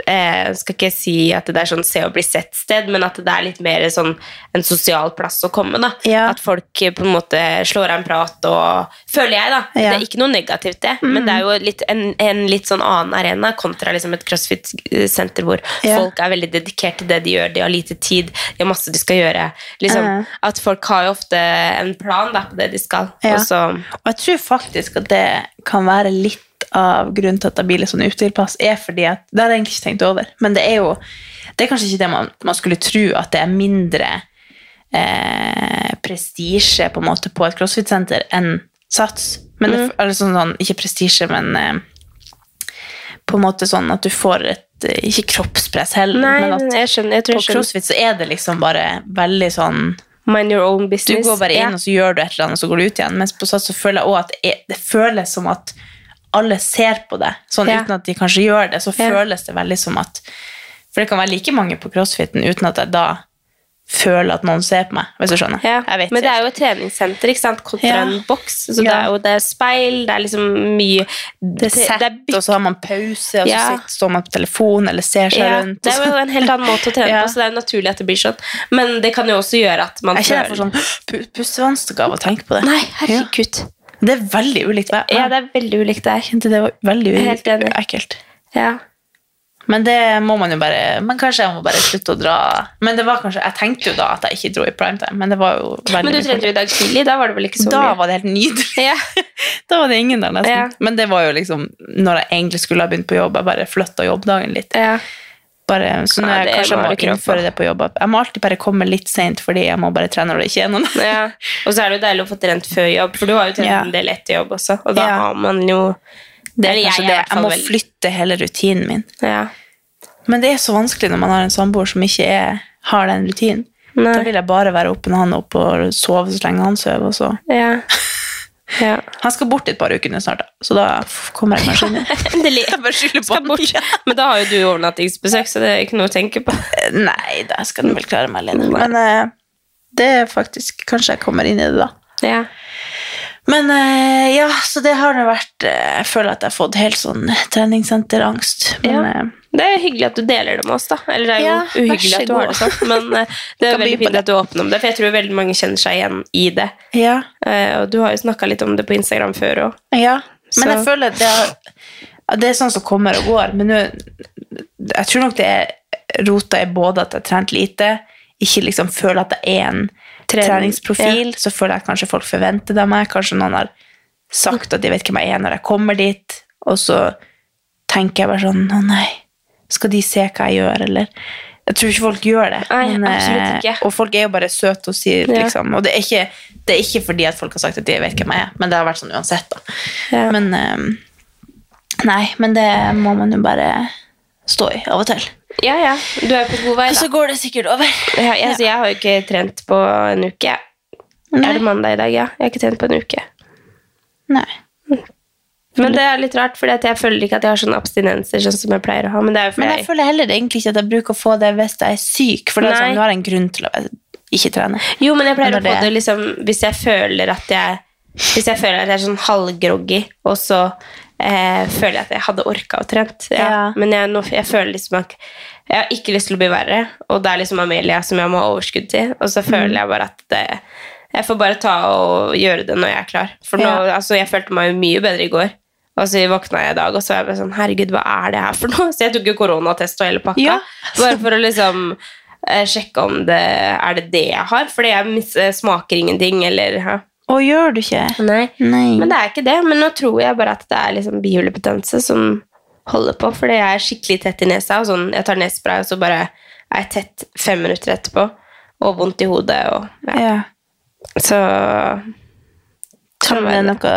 D: eh, skal ikke si at det er sånn se og bli sett-sted, men at det er litt mer sånn en sosial plass å komme. da.
C: Ja.
D: At folk eh, på en måte slår av en prat og Føler jeg, da.
C: Ja. Mm.
D: Det er ikke noe negativt, det, men det er jo litt, en, en litt sånn annen arena kontra liksom et crossfit-senter hvor
C: Ja.
D: folk er veldig dedikert til det de gjør, de har lite tid, de har masse de skal gjøre. Liksom,
C: uh.
D: At folk har jo ofte en plan da, på det de skal. Og så,
C: Og jeg tror faktisk at det kan være litt av grunnen til at jeg blir litt sånn utilpass, er fordi at Det har jeg egentlig ikke tenkt over, men det er jo Det er kanskje ikke det man, man skulle tro, at det er mindre eh, prestisje på en måte på et crossfit-senter enn Sats. Men det, eller sånn, sånn, ikke prestisje, men eh, på en måte sånn at du får et eh, Ikke kroppspress heller,
D: nei,
C: men at
D: jeg skjønner. Jeg tror
C: på crossfit så er det liksom bare veldig sånn
D: Mind your own
C: du går bare inn,
D: Ja.
C: og så gjør du et eller annet, og så går du ut igjen. Mens på Sats så føler jeg også at det, det føles som at alle ser på det. Sånn
D: Ja.
C: uten at de kanskje gjør det, så
D: Ja.
C: føles det veldig som at For det kan være like mange på crossfiten uten at jeg da føler at noen ser på meg, hvis du skjønner.
D: Ja,
C: Jeg vet
D: men det er jo et treningssenter ikke sant? kontra
C: Ja.
D: en boks. Så det er jo det er speil, det er liksom mye
C: det er sett,
D: det er
C: og så har man pause, og så sitter, står man på telefonen eller ser seg
D: ja,
C: rundt.
D: det er jo en helt annen måte å trene
C: Ja.
D: på, så det er jo naturlig at det blir sånn. Men det kan jo også gjøre at man
C: Jeg kjenner jeg får sånn pu- pustevansker av å tenke på det.
D: Nei, herregud.
C: Det er veldig ulikt hver.
D: Ja, det er veldig ulikt.
C: Jeg kjente det var veldig
D: helt enig.
C: ekkelt.
D: Ja.
C: Men det må man jo bare Men kanskje jeg må bare slutte å dra Men det var kanskje, jeg tenkte jo da at jeg ikke dro i primetime, men det var jo veldig
D: Men du trente jo i dag tidlig, da var det vel ikke så
C: Da
D: mye?
C: var det helt nydelig.
D: Ja.
C: Da var det ingen der nesten.
D: Ja.
C: Men det var jo liksom når jeg egentlig skulle ha begynt på jobb. Jeg bare flytta jobbdagen litt.
D: ja.
C: Bare, så
D: Ja,
C: jeg, kanskje
D: må
C: jeg må
D: ikke
C: innføre det på jobb. Jeg må alltid bare komme litt seint fordi jeg må bare trene når det ikke er noen.
D: ja. Og så er det jo deilig å få trent før jobb, for du har jo trent
C: Ja.
D: en del etter jobb også, og da
C: Ja.
D: har man jo
C: Det er kanskje
D: jeg
C: det. Jeg må
D: veldig-
C: flytte hele rutinen min.
D: Ja.
C: Men det er så vanskelig når man har en samboer som ikke er, har den rutinen.
D: Nei.
C: Da vil jeg bare være oppe når han opp oppe og sove så lenge han sover. Og så.
D: Ja. Ja.
C: Han skal bort et par uker snart, så da kommer jeg kanskje inn.
D: Endelig. Men da har jo du overnattingsbesøk, så det er ikke noe å tenke på.
C: Nei, da skal du vel klare meg alene. Men uh, det er faktisk Kanskje jeg kommer inn i det da.
D: Ja.
C: Men eh, ja, så det har det vært eh, Jeg føler at jeg har fått helt sånn treningssenterangst. Men
D: Ja.
C: eh,
D: Det er hyggelig at du deler det med oss, da. Eller det er jo
C: Ja,
D: uhyggelig at du har det sånn, men det er veldig fint at du åpner om det, for jeg tror veldig mange kjenner seg igjen i det.
C: ja.
D: Eh, Og du har jo snakka litt om det på Instagram før òg.
C: Ja, men
D: Så-
C: jeg føler at det, har, det er sånn som kommer og går. Men Jeg tror nok det er rota i både at jeg har trent lite, ikke liksom føler at jeg er en
D: Trening,
C: treningsprofil, så føler jeg kanskje folk forventer det av meg. Kanskje noen har sagt at de vet hvem jeg er når jeg kommer dit, og så tenker jeg bare sånn Å nei, skal de se hva jeg gjør, eller Jeg tror ikke folk gjør det.
D: Nei, men, ikke.
C: Og folk er jo bare søte og sier
D: Ja.
C: liksom Og det er, ikke, det er ikke fordi at folk har sagt at de vet hvem jeg er, men det har vært sånn uansett, da.
D: Ja.
C: Men ehm, Nei, men det må man jo bare stå i av og til.
D: Ja, ja. Du er på god vei,
C: Og så går det sikkert over.
D: Jeg, jeg, altså, jeg har jo ikke trent på en uke.
C: Nei.
D: Er det mandag i dag? Ja. Jeg har ikke trent på en uke.
C: Nei.
D: Men det er litt rart, for jeg føler ikke at jeg har sånne abstinenser sånn som jeg pleier å ha. Men det jo
C: Men jeg føler heller egentlig ikke at jeg bruker å få det hvis jeg er syk, for det er sånn, du har en grunn til å ikke trene.
D: Jo, men jeg pleier
C: Men
D: å få det
C: det-
D: liksom Hvis jeg føler at jeg Hvis jeg føler at jeg er sånn halvgroggy, og så eh, føler jeg at jeg hadde orka å trent. Ja.
C: Ja.
D: Men jeg, nå, jeg føler liksom at jeg har ikke lyst til å bli verre, og det er liksom Amelia som jeg må ha overskudd til. Og så føler
C: Mm.
D: jeg bare at det, jeg får bare ta og gjøre det når jeg er klar. For nå,
C: Ja.
D: altså, jeg følte meg mye bedre i går. Og så våkna jeg i dag, og så var jeg bare sånn Herregud, hva er det her for noe? Så jeg tok jo koronatest og hele pakka.
C: Ja.
D: Bare for å liksom eh, sjekke om det er det det jeg har. Fordi jeg eh, smaker ingenting, eller ja.
C: Og gjør du ikke?
D: Nei.
C: Nei.
D: Men det er ikke det. Men nå tror jeg bare at det er liksom bihulebetennelse som holder på. Fordi jeg er skikkelig tett i nesa. Og sånn, jeg tar nesespray, og så bare er jeg tett fem minutter etterpå. Og vondt i hodet. Og, ja.
C: ja.
D: Så
C: Kan det
D: er
C: noe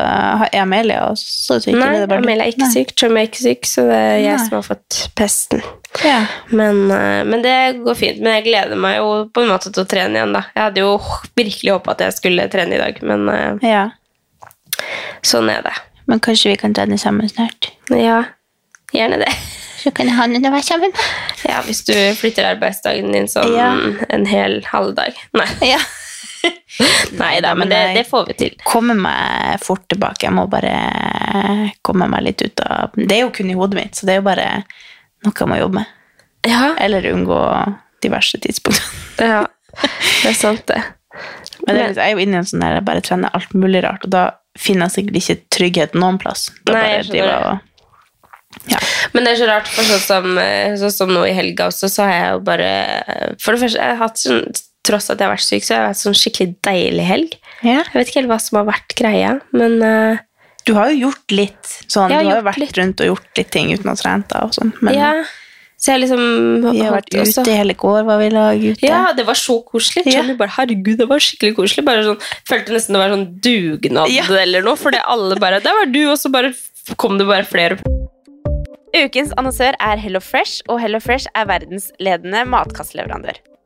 C: Er Amelia også syk?
D: Nei,
C: det?
D: Amelia er ikke
C: Nei.
D: syk. Trummy er ikke syk, så det er jeg
C: Nei.
D: som har fått pesten.
C: Ja.
D: Men, eh, men det går fint. Men jeg gleder meg jo på en måte til å trene igjen, da. Jeg hadde jo virkelig håpa at jeg skulle trene i dag, men eh,
C: ja.
D: sånn er det.
C: Men kanskje vi kan trene sammen snart?
D: Ja, gjerne det.
C: Så kan han være sammen
D: Ja, hvis du flytter arbeidsdagen din sånn
C: Ja.
D: en hel halvdag. Nei.
C: Ja.
D: Nei da, men
C: men
D: det, det får vi til.
C: Kommer meg fort tilbake. Jeg må bare komme meg litt ut av Det er jo kun i hodet mitt, så det er jo bare noe jeg må jobbe med.
D: Ja,
C: Eller unngå diverse tidspunkter.
D: ja. det er sant, det.
C: Men det er, jeg er jo inne i en sånn der jeg bare trener alt mulig rart, og da finner jeg sikkert ikke trygghet noen plass. Da
D: Nei,
C: bare driver og ja.
D: Men det er så rart, for sånn som, eh, sånn som nå i helga også, så har jeg jo bare For det første, jeg har hatt sånn Tross at jeg har vært syk, så har jeg hatt sånn skikkelig deilig helg.
C: ja.
D: Jeg vet ikke helt hva som har vært greia, men uh,
C: Du har jo gjort litt sånn.
D: Har
C: du har jo vært
D: litt.
C: rundt og gjort litt ting uten å ha trent deg og sånn. Men
D: ja. Så jeg liksom
C: vi har vært
D: også-
C: ute i hele går, var vi lag ute.
D: Ja, det var så koselig.
C: Ja.
D: Bare, herregud, det var skikkelig koselig. Bare sånn, følte nesten det var sånn dugnad
C: Ja.
D: eller noe, fordi alle bare, der var du, og så bare kom det bare flere.
E: Ukens annonsør er Hello Fresh, og Hello Fresh er verdensledende matkastleverandør.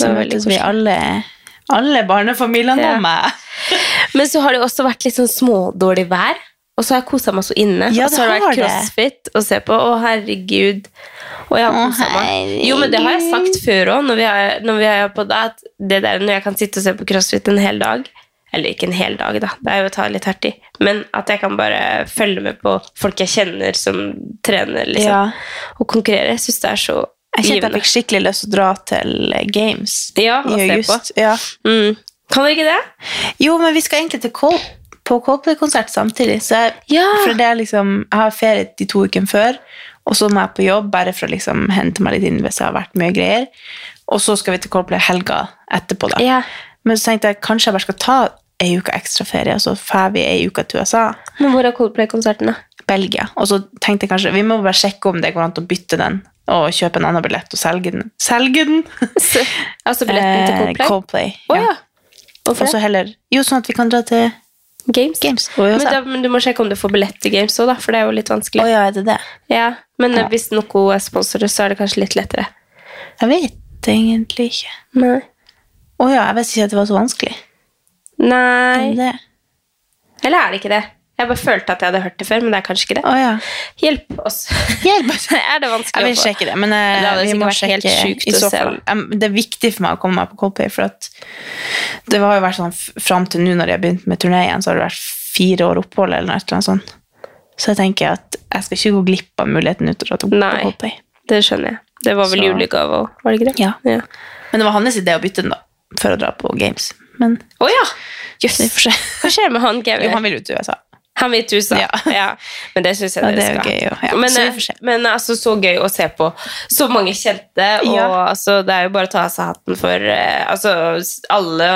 C: Så møttes vi alle, alle barnefamiliene
D: Ja.
C: og meg.
D: Men så har det også vært litt sånn smådårlig vær. Og så har jeg kosa meg så inne.
C: Ja,
D: og så har det vært crossfit å se på. Å, herregud. Og jeg har kosa meg. Jo, men det har jeg sagt før òg, når vi har når vi på det, at det der når jeg kan sitte og se på crossfit en hel dag Eller ikke en hel dag, da, det er jo å ta litt hardt i. Men at jeg kan bare følge med på folk jeg kjenner som trener, liksom.
C: Ja.
D: Og konkurrere. Jeg syns det er så
C: Jeg kjente jeg fikk skikkelig lyst til å dra til eh, Games
D: Ja,
C: i august. Ja.
D: Mm. Kan dere ikke det?
C: Jo, men vi skal egentlig til Col på Coldplay-konsert samtidig. Så jeg,
D: Ja.
C: for det er liksom, jeg har ferie de to ukene før, og så må jeg på jobb bare for å liksom hente meg litt inn hvis det har vært mye greier. Og så skal vi til Coldplay helga etterpå. da.
D: Ja.
C: Men så tenkte jeg kanskje jeg bare skal ta ei uke ekstra ferie, og så drar vi ei uke til USA.
D: Men hvor er Coldplay-konserten, da?
C: Belgia. Og så tenkte jeg kanskje, vi må bare sjekke om det går an å bytte den, og kjøpe en annen billett og selge den. Selge den!
D: Altså billetten til
C: Eh,
D: Coldplay?
C: Coldplay.
D: ja.
C: ja.
D: ja. Hvorfor
C: Og så heller, jo, sånn at vi kan dra til
D: Games.
C: Games.
D: Men, da, men du må sjekke om du får billett til Games òg, da, for det er jo litt vanskelig.
C: Oh, ja, er det det?
D: Ja, Men
C: Ja.
D: eh, hvis noe er sponsorer, så er det kanskje litt lettere.
C: Jeg vet egentlig ikke.
D: Nei.
C: Å ja, jeg visste ikke at det var så vanskelig.
D: Nei. Eller er det ikke det? Jeg bare følte at jeg hadde hørt det før, men det er kanskje ikke det.
C: Oh, ja.
D: Hjelp oss.
C: Hjelp oss.
D: er det vanskelig
C: Jeg vil
D: å
C: sjekke det, men eh,
D: Det
C: vi må sjekke
D: helt sjukt
C: i så fall. Det er viktig for meg å komme meg på Coldplay, for at det har jo vært sånn fram til nå når jeg har begynt med turné igjen, så har det vært fire år opphold eller noe eller sånt. Så jeg tenker at jeg skal ikke gå glipp av muligheten ut til å dra
D: Nei.
C: Coldplay.
D: Det skjønner jeg. Det var vel
C: Så-
D: julegave òg, var det ikke det?
C: Ja. Men det var hans idé å bytte den da, for å dra på Games. Men
D: Å ja! Jøss.
C: Yes.
D: Hva skjer med han, Kevin?
C: Jo, han vil jo til USA.
D: Han vil til
C: Ja.
D: Ja. Men det syns jeg
C: Ja,
D: dere
C: det er
D: skal.
C: gøy. Ja,
D: men,
C: så
D: eh, men altså, så gøy å se på så mange kjente. Og
C: Ja.
D: altså, det er jo bare å ta av seg hatten for eh, altså, alle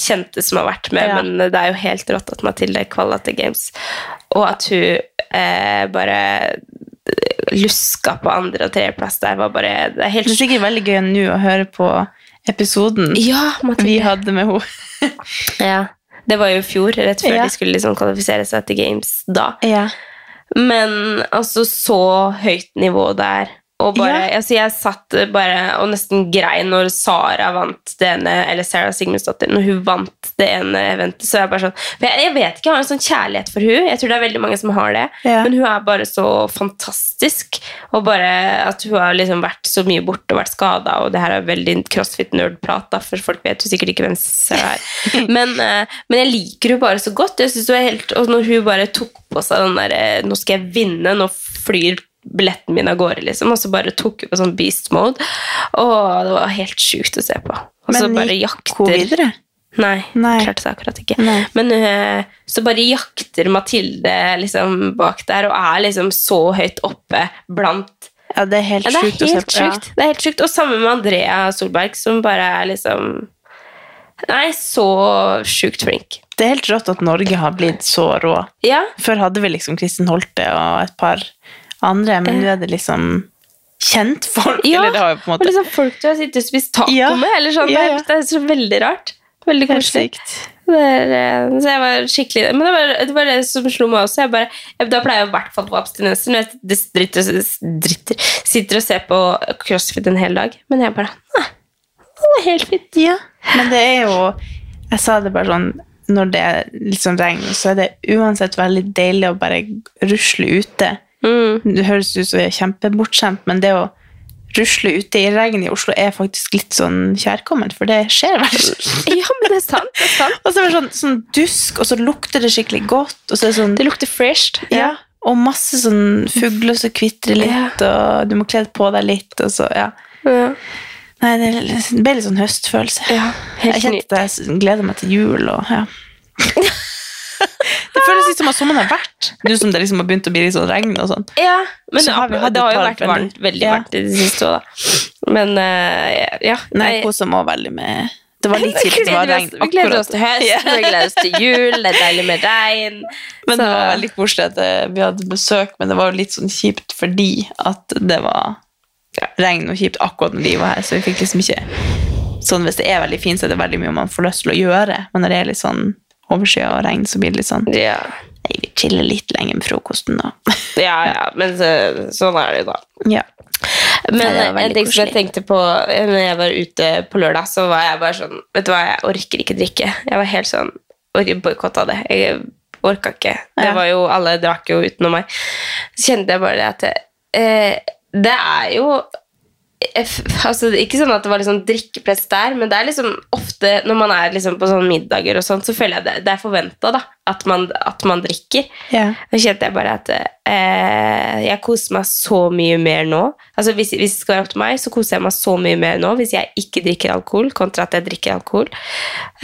D: kjente som har vært med.
C: Ja.
D: Men det er jo helt rått at Mathilde kvalla til Games, og at hun eh, bare luska på andre- og tredjeplass der, var bare Det er helt
C: Det er sikkert veldig gøy nå å høre på episoden
D: Ja,
C: vi hadde med henne.
D: Ja. Det var jo i fjor, rett før
C: Ja.
D: de skulle liksom kvalifisere seg til Games da.
C: Ja.
D: Men altså så høyt nivå der. Og bare,
C: Ja.
D: altså jeg satt bare og nesten grein når Sara vant det ene, eller Sarah Sigmundsdottir, når hun vant det ene eventet. Så jeg bare sånn, for jeg, jeg vet ikke, jeg har en sånn kjærlighet for hun. Jeg tror det er veldig mange som har det.
C: Ja.
D: Men hun er bare så fantastisk. Og bare at hun har liksom vært så mye borte og vært skada, og det her er veldig crossfit-nerd-prat, for folk vet jo sikkert ikke hvem Sarah er. men, eh, men jeg liker hun bare så godt. Jeg synes hun er helt, Og når hun bare tok på seg den der eh, Nå skal jeg vinne, nå flyr billetten min av gårde, liksom. Og så bare tok hun på sånn beast mode. Og det var helt sjukt å se på. Og så
C: Men
D: bare
C: gikk
D: jakter
C: hun videre?
D: Nei,
C: Nei.
D: klarte det akkurat ikke.
C: Nei.
D: Men uh, så bare jakter Mathilde liksom bak der, og er liksom så høyt oppe blant
C: Ja, det er helt
D: ja, det
C: sjukt å se på. Ja.
D: sjukt. Det er helt sjukt. Og sammen med Andrea Solberg, som bare er liksom Nei, så sjukt flink.
C: Det er helt rått at Norge har blitt så rå.
D: Ja,
C: Før hadde vi liksom Kristin Holte og et par andre, men nå er det liksom kjent folk.
D: ja.
C: Eller det har jo på en måte...
D: og liksom folk du har sittet og spist taco
C: Ja.
D: med. Eller sånn.
C: Ja,
D: Det,
C: ja.
D: det er så veldig rart. Veldig koselig. er, eh, så jeg var skikkelig Men det var det, var det som slo meg også. Jeg bare, jeg, da pleier jeg i hvert fall på abstinenser når jeg dritter, dritter, sitter og ser på crossfit en hel dag. Men jeg bare Nei, det var helt fint.
C: Ja, men det er jo Jeg sa det bare sånn Når det er sånn regn, så er det uansett veldig deilig å bare rusle ute.
D: Mm.
C: Det høres ut som vi er kjempebortskjemt, men det å rusle ute i regn i Oslo er faktisk litt sånn kjærkomment, for det skjer vel.
D: Ja, men det er sant. det er sant.
C: Og så er det sånn, sånn dusk, og så lukter det skikkelig godt. Og så er det sånn
D: Det lukter fresh.
C: Ja. Og masse sånn fugler som kvitrer litt, og du må kle på deg litt, og så, ja.
D: Ja.
C: Nei, det ble litt sånn høstfølelse.
D: Ja, helt
C: jeg kjente at jeg gleder meg til jul, og ja. det føles litt som at sommeren har vært. Nå som det liksom har begynt å bli litt sånn regn og sånn.
D: Ja, men
C: Så har
D: det, har jo vært varmt,
C: veldig- Ja.
D: varmt i det siste òg, da. Men uh, ja.
C: Nei, jeg koser meg veldig med Det var litt kjipt det var regn
D: vi gleder oss til høst,
C: Ja.
D: vi gleder oss til jul, det er deilig med regn.
C: Men det var veldig koselig at eh, vi hadde besøk, men det var jo litt sånn kjipt fordi at det var regn og kjipt akkurat når vi var her, så vi fikk liksom ikke Sånn hvis det er veldig fint, så er det veldig mye man får lyst til å gjøre, men når det er litt sånn overskya og regn, så blir det litt sånn
D: Ja,
C: Nei, vi chiller litt lenger med frokosten, da.
D: ja, ja men så, sånn er det jo da.
C: ja.
D: Men en ting som jeg tenkte på når jeg var ute på lørdag, så var jeg bare sånn Vet du hva, jeg orker ikke drikke. Jeg var helt sånn boikotta det. Jeg orka ikke. Det var jo, Alle drakk jo utenom meg. Så kjente jeg bare det at eh, Det er jo altså, Ikke sånn at det var liksom drikkepress der, men det er liksom ofte når man er liksom på sånne middager, og sånt, så føler jeg det, det er forventa at, man- at man drikker.
C: ja.
D: Da kjente jeg bare at eh, jeg koser meg så mye mer nå. Altså hvis, hvis det skal være opp til meg, så koser jeg meg så mye mer nå hvis jeg ikke drikker alkohol, kontra at jeg drikker alkohol.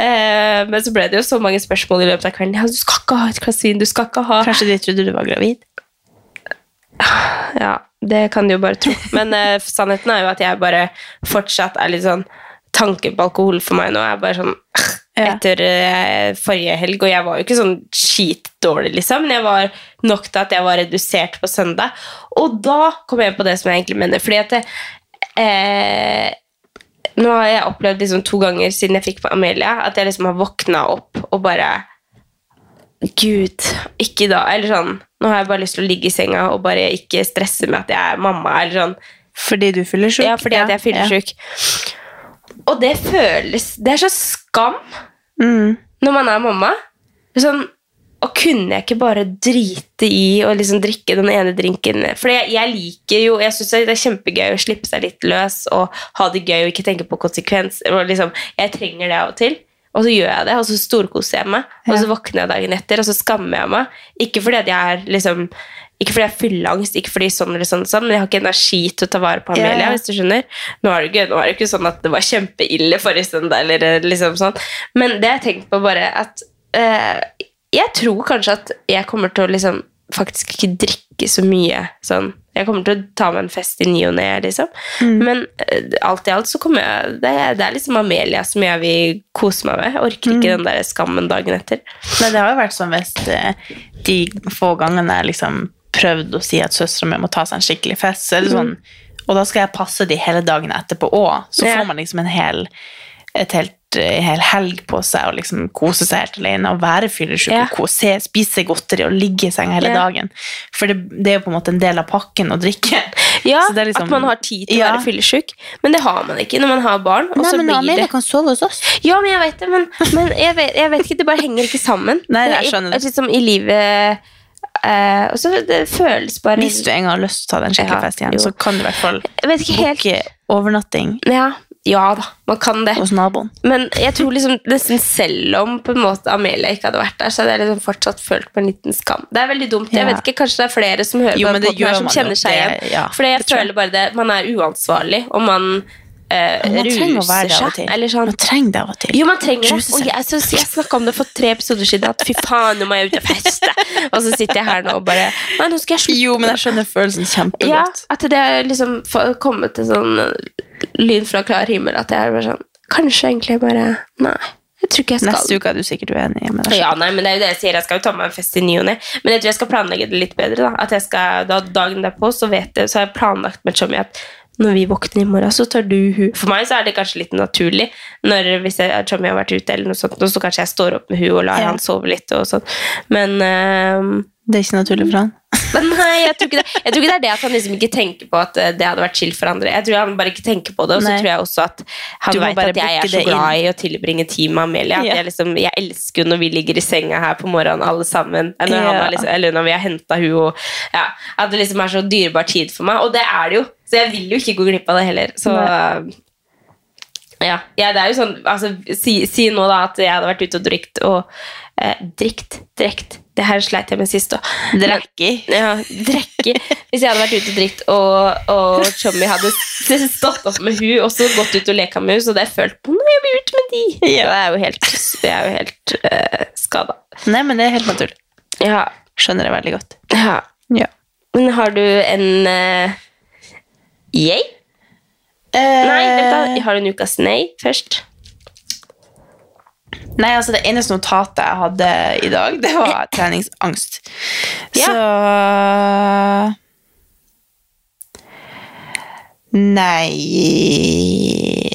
D: Eh, men så ble det jo så mange spørsmål i løpet av kvelden. Ja, du skal ikke ha et glass vin, du skal ikke ha
C: Kanskje de trodde du var gravid?
D: Ja, det kan du jo bare tro. Men uh, sannheten er jo at jeg bare fortsatt er litt sånn Tanken på alkohol for meg nå er bare sånn. Etter uh, forrige helg, og jeg var jo ikke sånn skitdårlig, liksom, men jeg var nok til at jeg var redusert på søndag. Og da kom jeg på det som jeg egentlig mener, fordi at det, eh, Nå har jeg opplevd liksom to ganger siden jeg fikk på Amelia, at jeg liksom har våkna opp og bare Gud, ikke da. Eller sånn Nå har jeg bare lyst til å ligge i senga og bare ikke stresse med at jeg er mamma. Eller sånn
C: Fordi du fyller sjuk?
D: Ja, fordi at jeg fyller sjuk. Og det føles Det er så skam
C: Mm.
D: når man er mamma. Sånn, og kunne jeg ikke bare drite i å liksom drikke den ene drinken? For jeg, jeg liker jo Jeg syns det er kjempegøy å slippe seg litt løs og ha det gøy og ikke tenke på konsekvens. Liksom, jeg trenger det av og til. Og så gjør jeg det, og så storkoser jeg meg. Og så våkner jeg dagen etter, og så skammer jeg meg. Ikke fordi jeg er liksom ikke fordi jeg har fylleangst, ikke fordi sånn eller sånn, sånn, men jeg har ikke energi til å ta vare på Amelia.
C: Ja.
D: hvis du skjønner. Nå er det ikke, nå er det ikke sånn at det var kjempeille forrige søndag, eller eh, liksom sånn. Men det har jeg tenkt på bare at eh, Jeg tror kanskje at jeg kommer til å liksom faktisk ikke drikke så mye sånn. Jeg kommer til å ta meg en fest i ny og ne, liksom. Men eh, alt i alt så kommer jeg Det, det er liksom Amelia som jeg vil kose meg med. Jeg orker ikke den der skammen dagen etter.
C: Men det har jo vært sånn hvis eh, de få gangene jeg liksom prøvd å si at søstera mi må ta seg en skikkelig fest, så er det sånn Og da skal jeg passe de hele dagen etterpå òg. Så
D: Ja.
C: får man liksom en hel, et helt, en hel helg på seg og liksom kose seg helt alene og være fyllesyk
D: Ja.
C: og kose, spise godteri og ligge i senga hele
D: Ja.
C: dagen. For det, det er jo på en måte en del av pakken å drikke.
D: Ja,
C: Så det liksom-
D: At man har tid til å være fyllesyk. Men det har man ikke når man har barn.
C: Nei,
D: så
C: men Amelia kan sove hos oss.
D: Ja, men jeg vet det, men, men jeg, vet, jeg vet ikke, det bare henger ikke sammen.
C: Nei, jeg skjønner det.
D: Liksom i livet Uh, Og så det føles bare
C: Hvis du en gang har lyst til å ta deg en skikkelig
D: Ja,
C: fest igjen,
D: jo.
C: så kan du i hvert fall booke overnatting
D: ja, ja da, man kan det.
C: hos naboen.
D: Men jeg tror liksom nesten selv om på en måte Amelia ikke hadde vært der, så hadde jeg liksom fortsatt følt på en liten skam. Det er veldig dumt. Jeg vet ikke, Kanskje det er flere som hører
C: Jo,
D: på den her som kjenner seg igjen.
C: ja,
D: Fordi jeg føler bare det. Man er uansvarlig, og man eh,
C: man trenger å være det av og til.
D: Sånn.
C: Man trenger det av og til.
D: Jo, man trenger det. Og jeg, så, jeg snakka om det for tre episoder siden, at fy faen, nå må jeg ut og feste. Og så sitter jeg her nå og bare Nei, nå skal jeg slutte.
C: Jo, men jeg skjønner følelsen kjempegodt.
D: Ja, at det er liksom kommet til sånn lyn fra klar himmel at jeg er bare sånn Kanskje egentlig bare Nei, jeg tror ikke jeg skal.
C: Neste uke er du sikkert uenig. med deg.
D: Ja, nei, men det er jo det jeg sier. Jeg skal jo ta meg en fest i ny og ne. Men jeg tror jeg skal planlegge det litt bedre. da. At jeg skal, da Dagen derpå så vet jeg, så har jeg planlagt med Chommy at når vi våkner i morgen, så tar du hun. For meg så er det kanskje litt naturlig. Når, hvis jeg, Tjommi har vært ute, eller noe sånt, så kanskje jeg står opp med hun og lar
C: Ja.
D: han sove litt. og sånn. Men eh,
C: Det er ikke naturlig for han.
D: Men nei, jeg tror, det. jeg tror ikke det er det at han liksom ikke tenker på at eh, det hadde vært chill for andre. Jeg tror han bare ikke tenker på det, og så tror jeg også at han
C: Du
D: vet at jeg er så
C: glad
D: glad i å tilbringe tid med Amelia. At
C: Ja.
D: jeg, liksom, jeg elsker jo når vi ligger i senga her på morgenen alle sammen. Eller når, han
C: Ja.
D: liksom, eller når vi har henta hun og ja, At det liksom er så dyrebar tid for meg. Og det er det jo, så jeg vil jo ikke gå glipp av det heller. Så ja, ja, det er jo sånn altså, si, si nå da at jeg hadde vært ute og drikt og eh, Drikt, drekt Det her sleit jeg med sist òg.
C: Drekki.
D: Ja, drekke. Hvis jeg hadde vært ute og drikt, og, og Chommy hadde stått opp med hun og så gått ut og leka med hun, så hadde jeg følt på noe jeg vi ute med de!
C: Ja.
D: Det er jo helt, det er jo helt uh, skada.
C: Nei, men det er helt naturlig.
D: Ja,
C: Skjønner det veldig godt.
D: ja.
C: Ja.
D: Men har du en uh, yay? Nei, vent da. Har du en ukas nei først?
C: Nei, altså Det eneste notatet jeg hadde i dag, det var treningsangst.
D: Ja.
C: Så Nei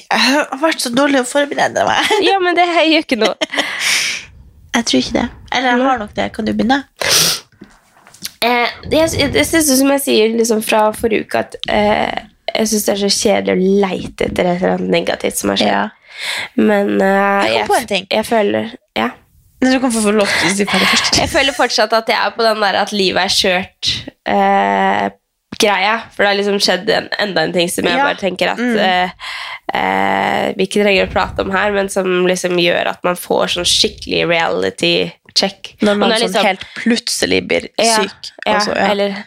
C: Jeg har vært så dårlig å forberede meg.
D: Ja, men det gjør ikke noe.
C: Jeg tror ikke det. Eller jeg har nok det. Kan du begynne?
D: Eh, jeg, jeg synes som jeg sier liksom fra forrige uke, at eh, jeg syns det er så kjedelig å leite etter et eller annet negativt som har skjedd.
C: Ja.
D: Men uh,
C: Jeg kom på en ting.
D: jeg føler Ja.
C: Men Du kan få lov til å si ferdig først.
D: Jeg føler fortsatt at jeg er på den der at livet er skjørt Uh, greia. For det har liksom skjedd en, enda en ting som jeg
C: Ja.
D: bare tenker at
C: Mm.
D: eh, eh, vi ikke trenger å prate om her, men som liksom gjør at man får sånn skikkelig reality check.
C: Når man
D: når er
C: sånn
D: liksom-
C: helt plutselig blir
D: Ja,
C: syk.
D: Ja,
C: altså, ja.
D: eller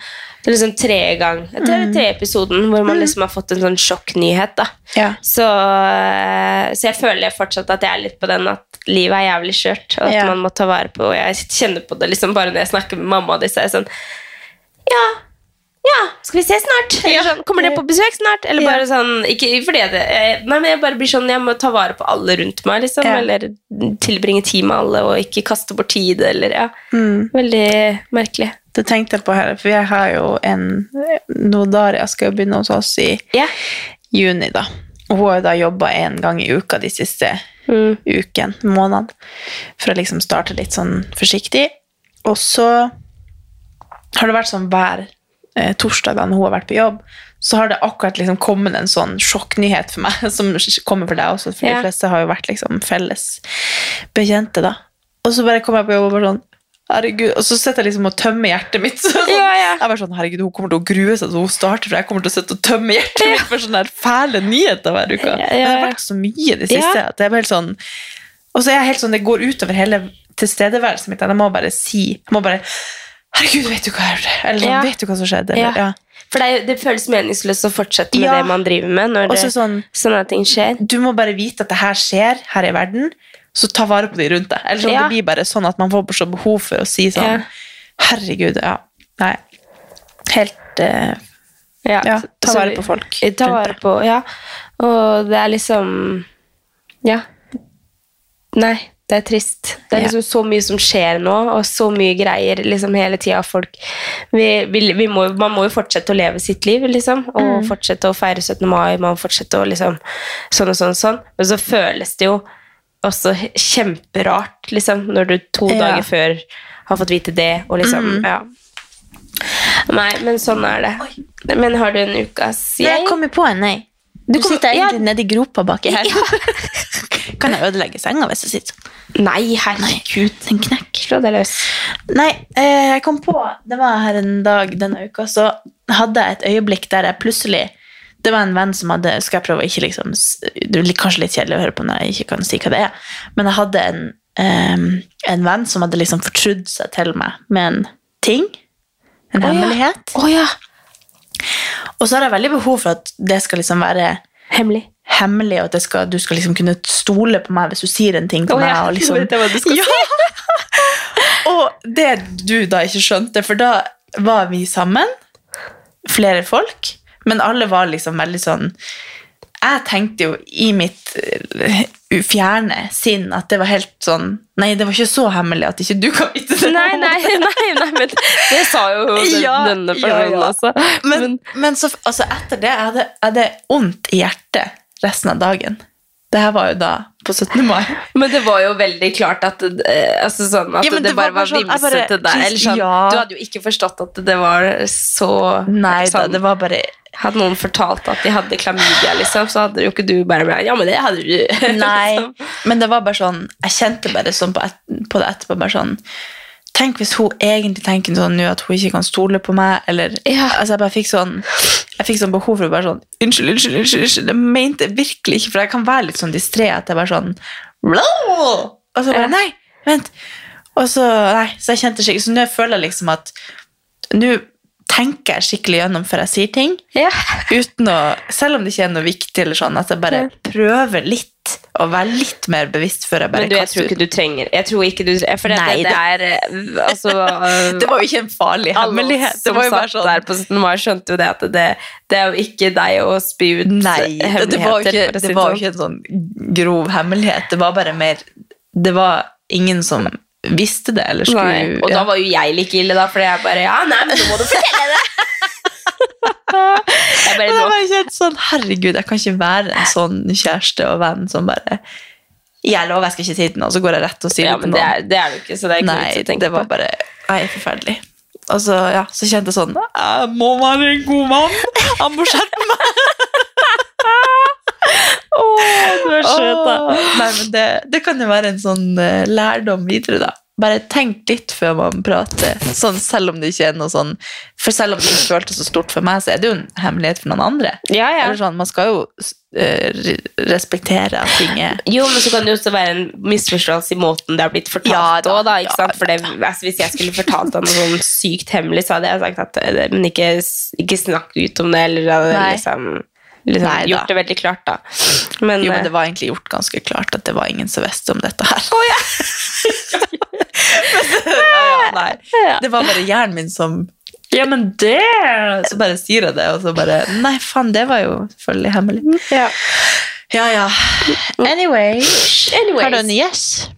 D: det er liksom tre gang Jeg tror det er tre episoden hvor man liksom har fått en sånn sjokknyhet. da
C: Ja.
D: så, eh, så jeg føler fortsatt at jeg er litt på den at livet er jævlig skjørt, og at
C: Ja.
D: man må ta vare på Og jeg kjenner på det liksom bare når jeg snakker med mamma og de sier sånn Ja, ja, skal vi se snart? Eller
C: Ja.
D: sånn, Kommer dere på besøk snart? Eller
C: Ja.
D: bare sånn Ikke fordi det, Nei, men jeg bare blir sånn Jeg må ta vare på alle rundt meg, liksom.
C: Ja.
D: Eller tilbringe tid med alle, og ikke kaste bort tid, eller ja.
C: Mm.
D: Veldig merkelig.
C: Det tenkte jeg på her, for jeg har jo en Nodaria skal jo begynne hos oss i
D: yeah.
C: juni, da. Og hun har jo da jobba én gang i uka de siste
D: Mm.
C: uken, månedene, for å liksom starte litt sånn forsiktig. Og så har det vært sånn hver eh, torsdag da når hun har vært på jobb, så har det akkurat liksom kommet en sånn sjokknyhet for meg, som kommer for deg også, for
D: yeah.
C: de fleste har jo vært liksom felles bekjente, da. Og så bare kom jeg på jobb og bare sånn Herregud, Og så sitter jeg liksom og tømmer hjertet mitt. Så sånn,
D: Ja, ja.
C: Jeg bare sånn, herregud, Hun kommer til å grue seg til hun starter, for jeg kommer til å sitte og tømme hjertet mitt for sånne der fæle nyheter hver uke.
D: Ja,
C: Men det har
D: ja.
C: vært så mye i det siste.
D: Ja.
C: at det er helt sånn, Og så er jeg helt sånn, det går utover hele tilstedeværelsen mitt. Jeg må bare si Jeg må bare Herregud, vet du hva jeg gjorde? Eller sånn,
D: Ja.
C: vet du hva som skjedde? Eller,
D: Ja.
C: ja.
D: For det, det føles meningsløst å fortsette med
C: Ja.
D: det man driver med når det,
C: sånn,
D: sånne ting skjer.
C: du må bare vite at det her skjer her i verden, så ta vare på de rundt deg. Eller sånn,
D: Ja.
C: Det blir bare sånn at man får så behov for å si sånn
D: Ja.
C: Herregud, ja. Nei. Helt uh,
D: Ja,
C: Ja, ta vare på folk
D: Ta
C: rundt
D: vare
C: deg.
D: på, ja. Og det er liksom Ja. Nei, det er trist. Det er
C: Ja.
D: liksom så mye som skjer nå, og så mye greier liksom hele tida. Folk vi, vi, vi må, Man må jo fortsette å leve sitt liv, liksom. Og
C: Mm.
D: fortsette å feire 17. mai. Man fortsette å liksom Sånn og sånn og sånn. Men så føles det jo også kjemperart, liksom, når du to
C: Ja. Mm.
D: dager før har fått vite det, og liksom Ja. Nei, men sånn er det. Men har du en ukas
C: Jeg Jeg kommer på en nei. Du,
D: kom-
C: sitter
D: ja.
C: egentlig nedi gropa baki her. kan jeg ødelegge senga hvis jeg sitter sånn?
D: Nei, herregud.
C: Den knekk.
D: Slå deg løs.
C: Nei, eh, jeg kom på Det var her en dag denne uka, så hadde jeg et øyeblikk der jeg plutselig Det var en venn som hadde Skal jeg prøve å ikke liksom Det er kanskje litt kjedelig å høre på når jeg ikke kan si hva det er, men jeg hadde en, um, en venn som hadde liksom fortrudd seg til meg med en ting. En
D: Å, ja.
C: hemmelighet.
D: Ja.
C: Og så har jeg veldig behov for at det skal liksom være
D: Hemmelig.
C: hemmelig, og at det skal, du skal liksom kunne stole på meg hvis du sier en ting til
D: oh,
C: meg.
D: ja.
C: Og liksom,
D: Det var det du
C: ja. og det du da ikke skjønte, for da var vi sammen, flere folk, men alle var liksom veldig sånn Jeg tenkte jo i mitt fjerne ufjerne sinn at det var helt sånn Nei, det var ikke så hemmelig at ikke du kan vite det.
D: Nei, nei, nei, nei, men det sa jo den,
C: Ja,
D: denne personen
C: ja.
D: også.
C: Men, men så, altså etter det jeg hadde jeg vondt i hjertet resten av dagen. Det her var jo da på 17. mai.
D: Men det var jo veldig klart at eh, altså sånn at
C: Ja,
D: det,
C: det
D: bare var
C: bare sånn,
D: vimsete der. Eller sånn,
C: Ja.
D: Du hadde jo ikke forstått at det var så
C: Nei da,
D: sånn,
C: det var bare
D: Hadde noen fortalt at de hadde klamydia, liksom, så hadde jo ikke du bare blitt Ja, men det hadde du.
C: Nei,
D: Liksom.
C: men det var bare sånn Jeg kjente bare sånn på, et, på det etterpå bare sånn Tenk hvis hun egentlig tenker sånn nå at hun ikke kan stole på meg, eller Altså, jeg bare fikk sånn Jeg fikk sånn behov for å bare sånn Unnskyld, unnskyld, unnskyld. unnskyld. Det mente jeg virkelig ikke, for jeg kan være litt sånn distré at jeg bare sånn Og så bare Nei, vent. Og så Nei, så jeg kjente skikkelig Så nå føler jeg liksom at Nå tenker jeg skikkelig gjennom før jeg sier ting. Uten å, selv om det ikke er noe viktig, eller sånn, at jeg bare prøver litt å være litt mer bevisst før jeg bare
D: Men du, jeg tror ikke du trenger Jeg tror ikke du For det,
C: Nei,
D: det, det er eh, altså,
C: Det var jo ikke en farlig hemmelighet. Det var jo bare sånn
D: der på 17. mai, skjønte jo det at det, det er jo ikke deg å spy ut
C: Nei, det, det var ikke, det var jo ikke en sånn grov hemmelighet. Det var bare mer Det var ingen som visste det, eller skulle
D: Nei, og da var jo jeg like ille, da, fordi jeg bare Ja, nei, men nå må du fortelle det! jeg bare nå,
C: jeg kjent sånn, herregud, jeg kan ikke være en sånn kjæreste og venn som bare Jeg lover jeg skal ikke si det til noen, så går jeg rett og sier
D: Ja,
C: det til
D: men det
C: noen.
D: er, det er du ikke, så det er ikke
C: Nei,
D: å tenke
C: det var bare Nei, forferdelig. Og så, ja, så kjente jeg sånn Jeg må være en god mann! Jeg må skjerpe meg!
D: du er søt, da.
C: Nei, men det, det kan jo være en sånn eh, lærdom videre, da. Bare tenk litt før man prater, sånn, selv om det ikke er noe sånn For selv om det ikke føltes så stort for meg, så er det jo en hemmelighet for noen andre.
D: Ja, ja.
C: Sånn, man skal jo uh, respektere at ting er
D: Jo, men så kan det jo også være en misforståelse i måten det har blitt fortalt
C: Ja, da,
D: da, ikke sant? For det, altså, hvis jeg skulle fortalt deg noe sånn sykt hemmelig, så hadde jeg sagt at eh, Men ikke, ikke snakk ut om det, eller hadde liksom, liksom
C: Nei,
D: gjort det veldig klart, da. Men,
C: Jo, men
D: eh,
C: det var egentlig gjort ganske klart at det var ingen som visste om dette her. ja, ja. Det var bare hjernen min som Ja, men det Så bare sier jeg det, og så bare Nei, faen, det var jo selvfølgelig hemmelig.
D: ja.
C: Ja, ja. Anyway.
D: Anyways.
C: Har du en yes?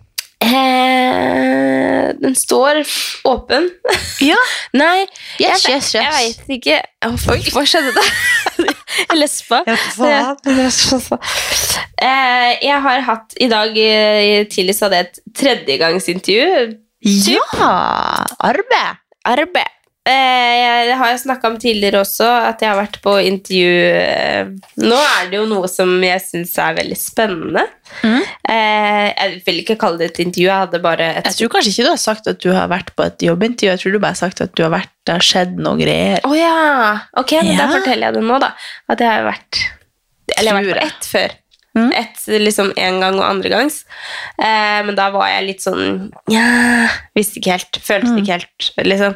D: Eh, den står åpen.
C: Ja.
D: Nei,
C: Yes,
D: jeg,
C: yes, yes.
D: jeg veit ikke Oi, Hva skjedde der? jeg lespa.
C: Ja.
D: Eh, jeg har hatt i dag eh, tidlig hadde jeg et tredjegangsintervju.
C: Ja! Arbeid.
D: Arbeid. Eh, jeg, har snakka om tidligere også, at jeg har vært på intervju eh, Nå er det jo noe som jeg syns er veldig spennende.
C: Mhm.
D: Eh, jeg vil ikke kalle det et intervju, jeg hadde bare et
C: Jeg tror kanskje ikke du har sagt at du har vært på et jobbintervju. Jeg tror du bare har sagt at du har vært, det har skjedd noen greier.
D: Å ja! Ok, men da forteller jeg det nå, da. At jeg har vært Eller jeg har vært på ett før.
C: Mm.
D: Ett liksom én gang og andre gangs. Eh, men da var jeg litt sånn Ja, visste ikke helt. Følte
C: Mm.
D: ikke helt, liksom.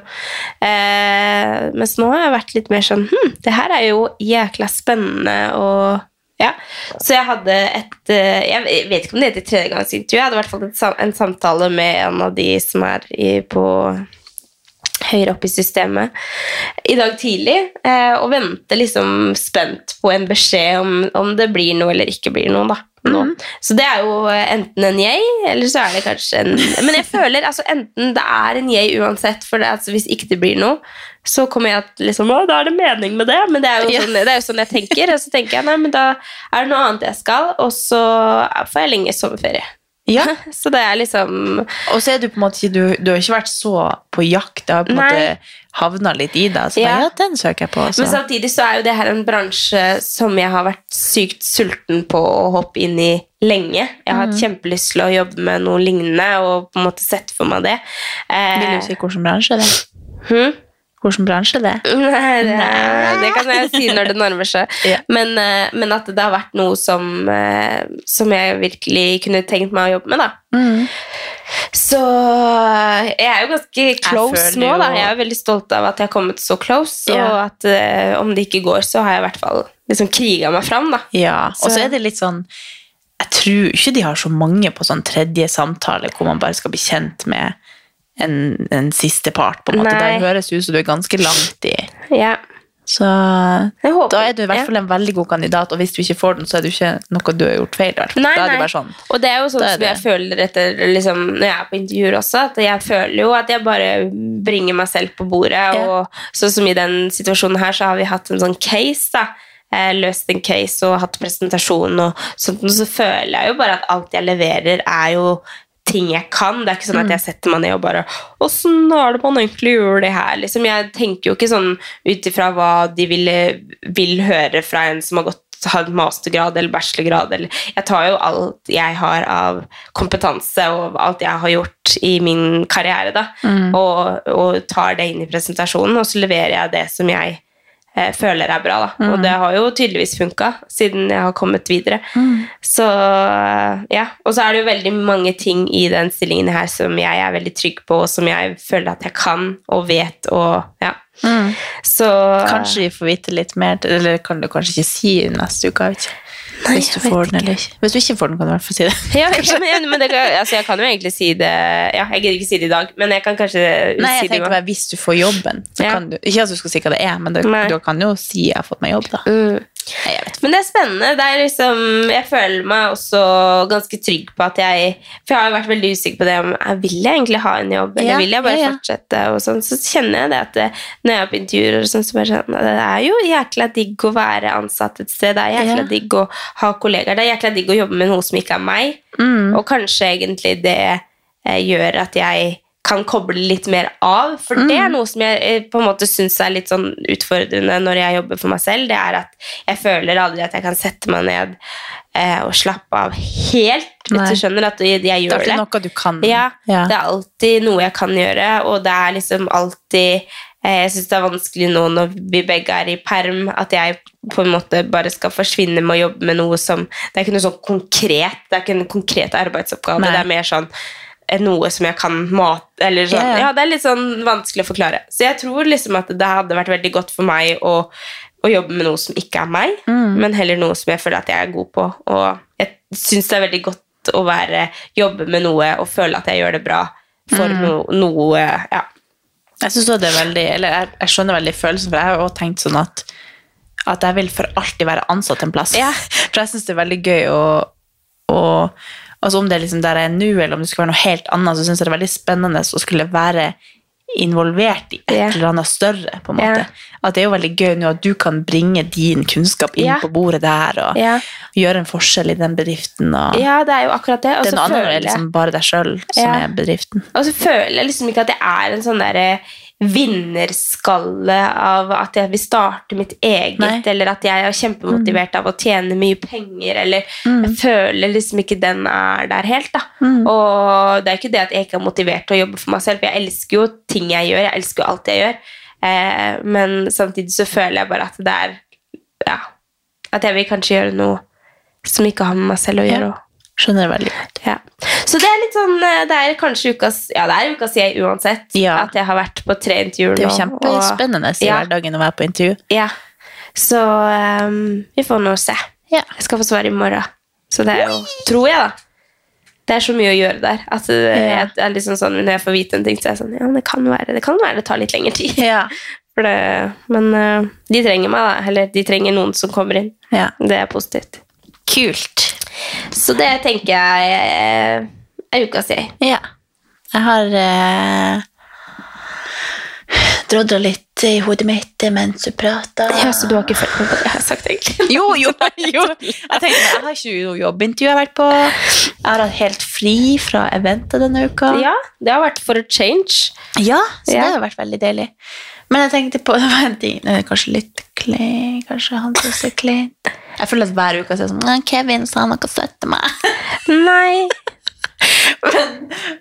D: Eh, mens nå har jeg vært litt mer sånn Hm, det her er jo jækla spennende og ja, Så jeg hadde et eh, Jeg vet ikke om det heter tredjegangsintervju. Jeg hadde i hvert fall en samtale med en av de som er i, på høyere opp i systemet i dag tidlig, eh, og vente liksom spent på en beskjed om, om det blir noe eller ikke blir noe. da. Nå. Så det er jo enten en yay, eller så er det kanskje en Men jeg føler altså enten det er en yay uansett, for det, altså, hvis ikke det blir noe, så kommer jeg at liksom, å, da er det mening med det. Men det er jo sånn, det er jo sånn jeg tenker. Og så tenker jeg nei, men da er det noe annet jeg skal, og så får jeg lenge sommerferie.
C: Ja.
D: Så det er liksom
C: Og så er du på en måte ikke Du, du har ikke vært så på jakt. Det har på en måte havna litt i deg. Så
D: Ja.
C: bare, ja, den søker jeg på. Så.
D: Men samtidig så er jo det her en bransje som jeg har vært sykt sulten på å hoppe inn i lenge. Jeg har hatt kjempelyst til å jobbe med noe lignende og på en måte sett for meg det. Eh,
C: Vil du si hvilken bransje det er?
D: hm?
C: Hvilken bransje det er?
D: Nei, det, det kan jeg si når det nærmer seg.
C: Ja.
D: Men, eh, men at det har vært noe som, eh, som jeg virkelig kunne tenkt meg å jobbe med. da.
C: Mm.
D: Så eh, jeg er jo ganske close nå. da. Jeg er veldig stolt av at jeg har kommet så close,
C: Ja.
D: og at om det ikke går, så har jeg i hvert fall liksom kriga meg fram. da.
C: Ja, og så
D: Så-
C: er det litt sånn Jeg tror ikke de har så mange på sånn tredje samtale hvor man bare skal bli kjent med en, en siste part. på en måte.
D: Nei.
C: Det høres ut som du er ganske langt i.
D: Ja.
C: Så da er du i hvert fall en veldig god kandidat, og hvis du ikke får den, så er det ikke noe du har gjort feil.
D: Nei,
C: da er det bare sånn.
D: Og det er jo sånn
C: er
D: som
C: det-
D: jeg føler etter liksom, når jeg er på intervjuer også, at jeg føler jo at jeg bare bringer meg selv på bordet.
C: Ja.
D: Og sånn som i den situasjonen her, så har vi hatt en sånn case, da. eh, løst en case og hatt presentasjon, og sånt, og så føler jeg jo bare at alt jeg leverer, er jo ting jeg kan. Det er ikke sånn at jeg setter meg ned og bare Åssen er det man egentlig gjør det her? Liksom, jeg tenker jo ikke sånn ut ifra hva de ville, vil høre fra en som har gått har mastergrad eller bachelorgrad. Eller, jeg tar jo alt jeg har av kompetanse og alt jeg har gjort i min karriere, da, og, og tar det inn i presentasjonen, og så leverer jeg det som jeg føler er bra. Da. Og det har jo tydeligvis funka, siden jeg har kommet videre. Så eh, ja. Og så er det jo veldig mange ting i den stillingen her som jeg er veldig trygg på, og som jeg føler at jeg kan og vet og ja. Så
C: Kanskje vi får vite litt mer, eller kan du kanskje ikke si neste uke? jeg vet ikke. Hvis du får den, eller ikke. Hvis du ikke får den, kan du i hvert fall si det.
D: ja, men, men det, kan- altså, jeg kan jo egentlig si det Ja, jeg gidder ikke si det i dag, men jeg kan kanskje
C: Nei,
D: si
C: jeg
D: det
C: tenkte bare hvis du får jobben, så
D: Ja.
C: kan du Ikke at du skal si hva det er, men du,
D: kan
C: du jo si 'jeg har fått meg jobb', da.
D: Mm. Men det er spennende. Det er liksom, jeg føler meg også ganske trygg på at jeg For jeg har vært veldig usikker på det om jeg vil jeg egentlig ha en jobb, eller
C: Ja,
D: vil jeg bare
C: ja, ja.
D: fortsette? Og sånn, så kjenner jeg det at det, når jeg er på intervjuer, sånn, så sånn, det er jo jækla digg å være ansatt et sted. Det er jækla digg å ha kollegaer. Det er jækla digg å jobbe med noe som ikke er meg.
C: Mm.
D: Og kanskje egentlig det eh, gjør at jeg kan koble litt mer av. For det
C: Mm.
D: er noe som jeg eh, på en måte syns er litt sånn utfordrende når jeg jobber for meg selv. Det er at jeg føler aldri at jeg kan sette meg ned eh, og slappe av helt. Hvis
C: Nei.
D: du skjønner at jeg, jeg
C: Det er
D: gjør
C: alltid
D: det.
C: noe du kan.
D: Ja,
C: Ja.
D: det er alltid noe jeg kan gjøre, og det er liksom alltid eh, Jeg syns det er vanskelig nå når vi begge er i perm, at jeg på en måte bare skal forsvinne med å jobbe med noe som Det er ikke noe sånn konkret, det er ikke en konkret arbeidsoppgave,
C: Nei.
D: det er mer sånn noe som jeg kan mate eller sånn.
C: Ja, ja.
D: Det er litt sånn vanskelig å forklare. Så jeg tror liksom at det hadde vært veldig godt for meg å, å jobbe med noe som ikke er meg,
C: Mm.
D: men heller noe som jeg føler at jeg er god på. Og jeg syns det er veldig godt å være, jobbe med noe og føle at jeg gjør det bra for
C: Mm.
D: no, noe ja.
C: Jeg synes det er veldig, eller jeg, jeg skjønner veldig følelsen, for jeg har også tenkt sånn at, at jeg vil for alltid være ansatt en plass.
D: Ja.
C: For jeg synes det er veldig gøy å, å altså om det er liksom der jeg er nå, eller om det skal være noe helt annet, så synes jeg det er veldig spennende å skulle være involvert i et
D: yeah.
C: eller annet større, på en måte.
D: Yeah.
C: At det er jo veldig gøy nå at du kan bringe din kunnskap inn
D: yeah.
C: på bordet der, og gjøre en forskjell i den bedriften.
D: Ja, det er jo akkurat det. Og
C: det er
D: så
C: noe annet når det er liksom bare deg selv som er bedriften.
D: Og så føler jeg liksom ikke at jeg er en sånn derre vinnerskalle av at jeg vil starte mitt eget,
C: Nei.
D: eller at jeg er kjempemotivert av å tjene mye penger, eller jeg føler liksom ikke den er der helt, da. Og det er ikke det at jeg ikke er motivert til å jobbe for meg selv, for jeg elsker jo ting jeg gjør, jeg elsker jo alt jeg gjør, eh, men samtidig så føler jeg bare at det er, ja, at jeg vil kanskje gjøre noe som ikke har med meg selv å gjøre.
C: Ja. Skjønner veldig godt.
D: ja. Så det er litt sånn eh, Det er kanskje ukas Ja, det er ukas jeg uansett.
C: Ja.
D: At jeg har vært på tre intervjuer
C: Det er jo kjempespennende i
D: Ja.
C: hverdagen å være på intervju.
D: Ja. Så um, vi får nå se.
C: Ja.
D: Jeg skal få svar i morgen. Så det er jo Tror jeg, da. Det er så mye å gjøre der. At
C: det,
D: jeg er liksom sånn, Når jeg får vite en ting, så er jeg sånn Ja, det kan være det kan være det tar litt lengre tid.
C: Ja.
D: Det, men uh, de trenger meg, da. Eller de trenger noen som kommer inn.
C: ja.
D: Det er positivt.
C: Kult.
D: Så det tenker jeg eh, er ukas jeg.
C: Ja. Jeg har eh, drodla litt i hodet mitt mens du prata.
D: Ja, så du har ikke følt med på det jeg har sagt, egentlig?
C: Jo, jo, jo. Jeg tenkte, jeg har ikke noe jobbintervju jeg har vært på. Jeg har hatt helt fri fra eventet denne uka.
D: Ja, det har vært for a change.
C: Ja, så
D: Ja.
C: det har vært veldig deilig. Men jeg tenkte på det var en ting, det er kanskje litt kleint, kanskje han synes det er kleint. Jeg føler at hver uke er sånn, Kevin sa noe søtt til meg.
D: Nei.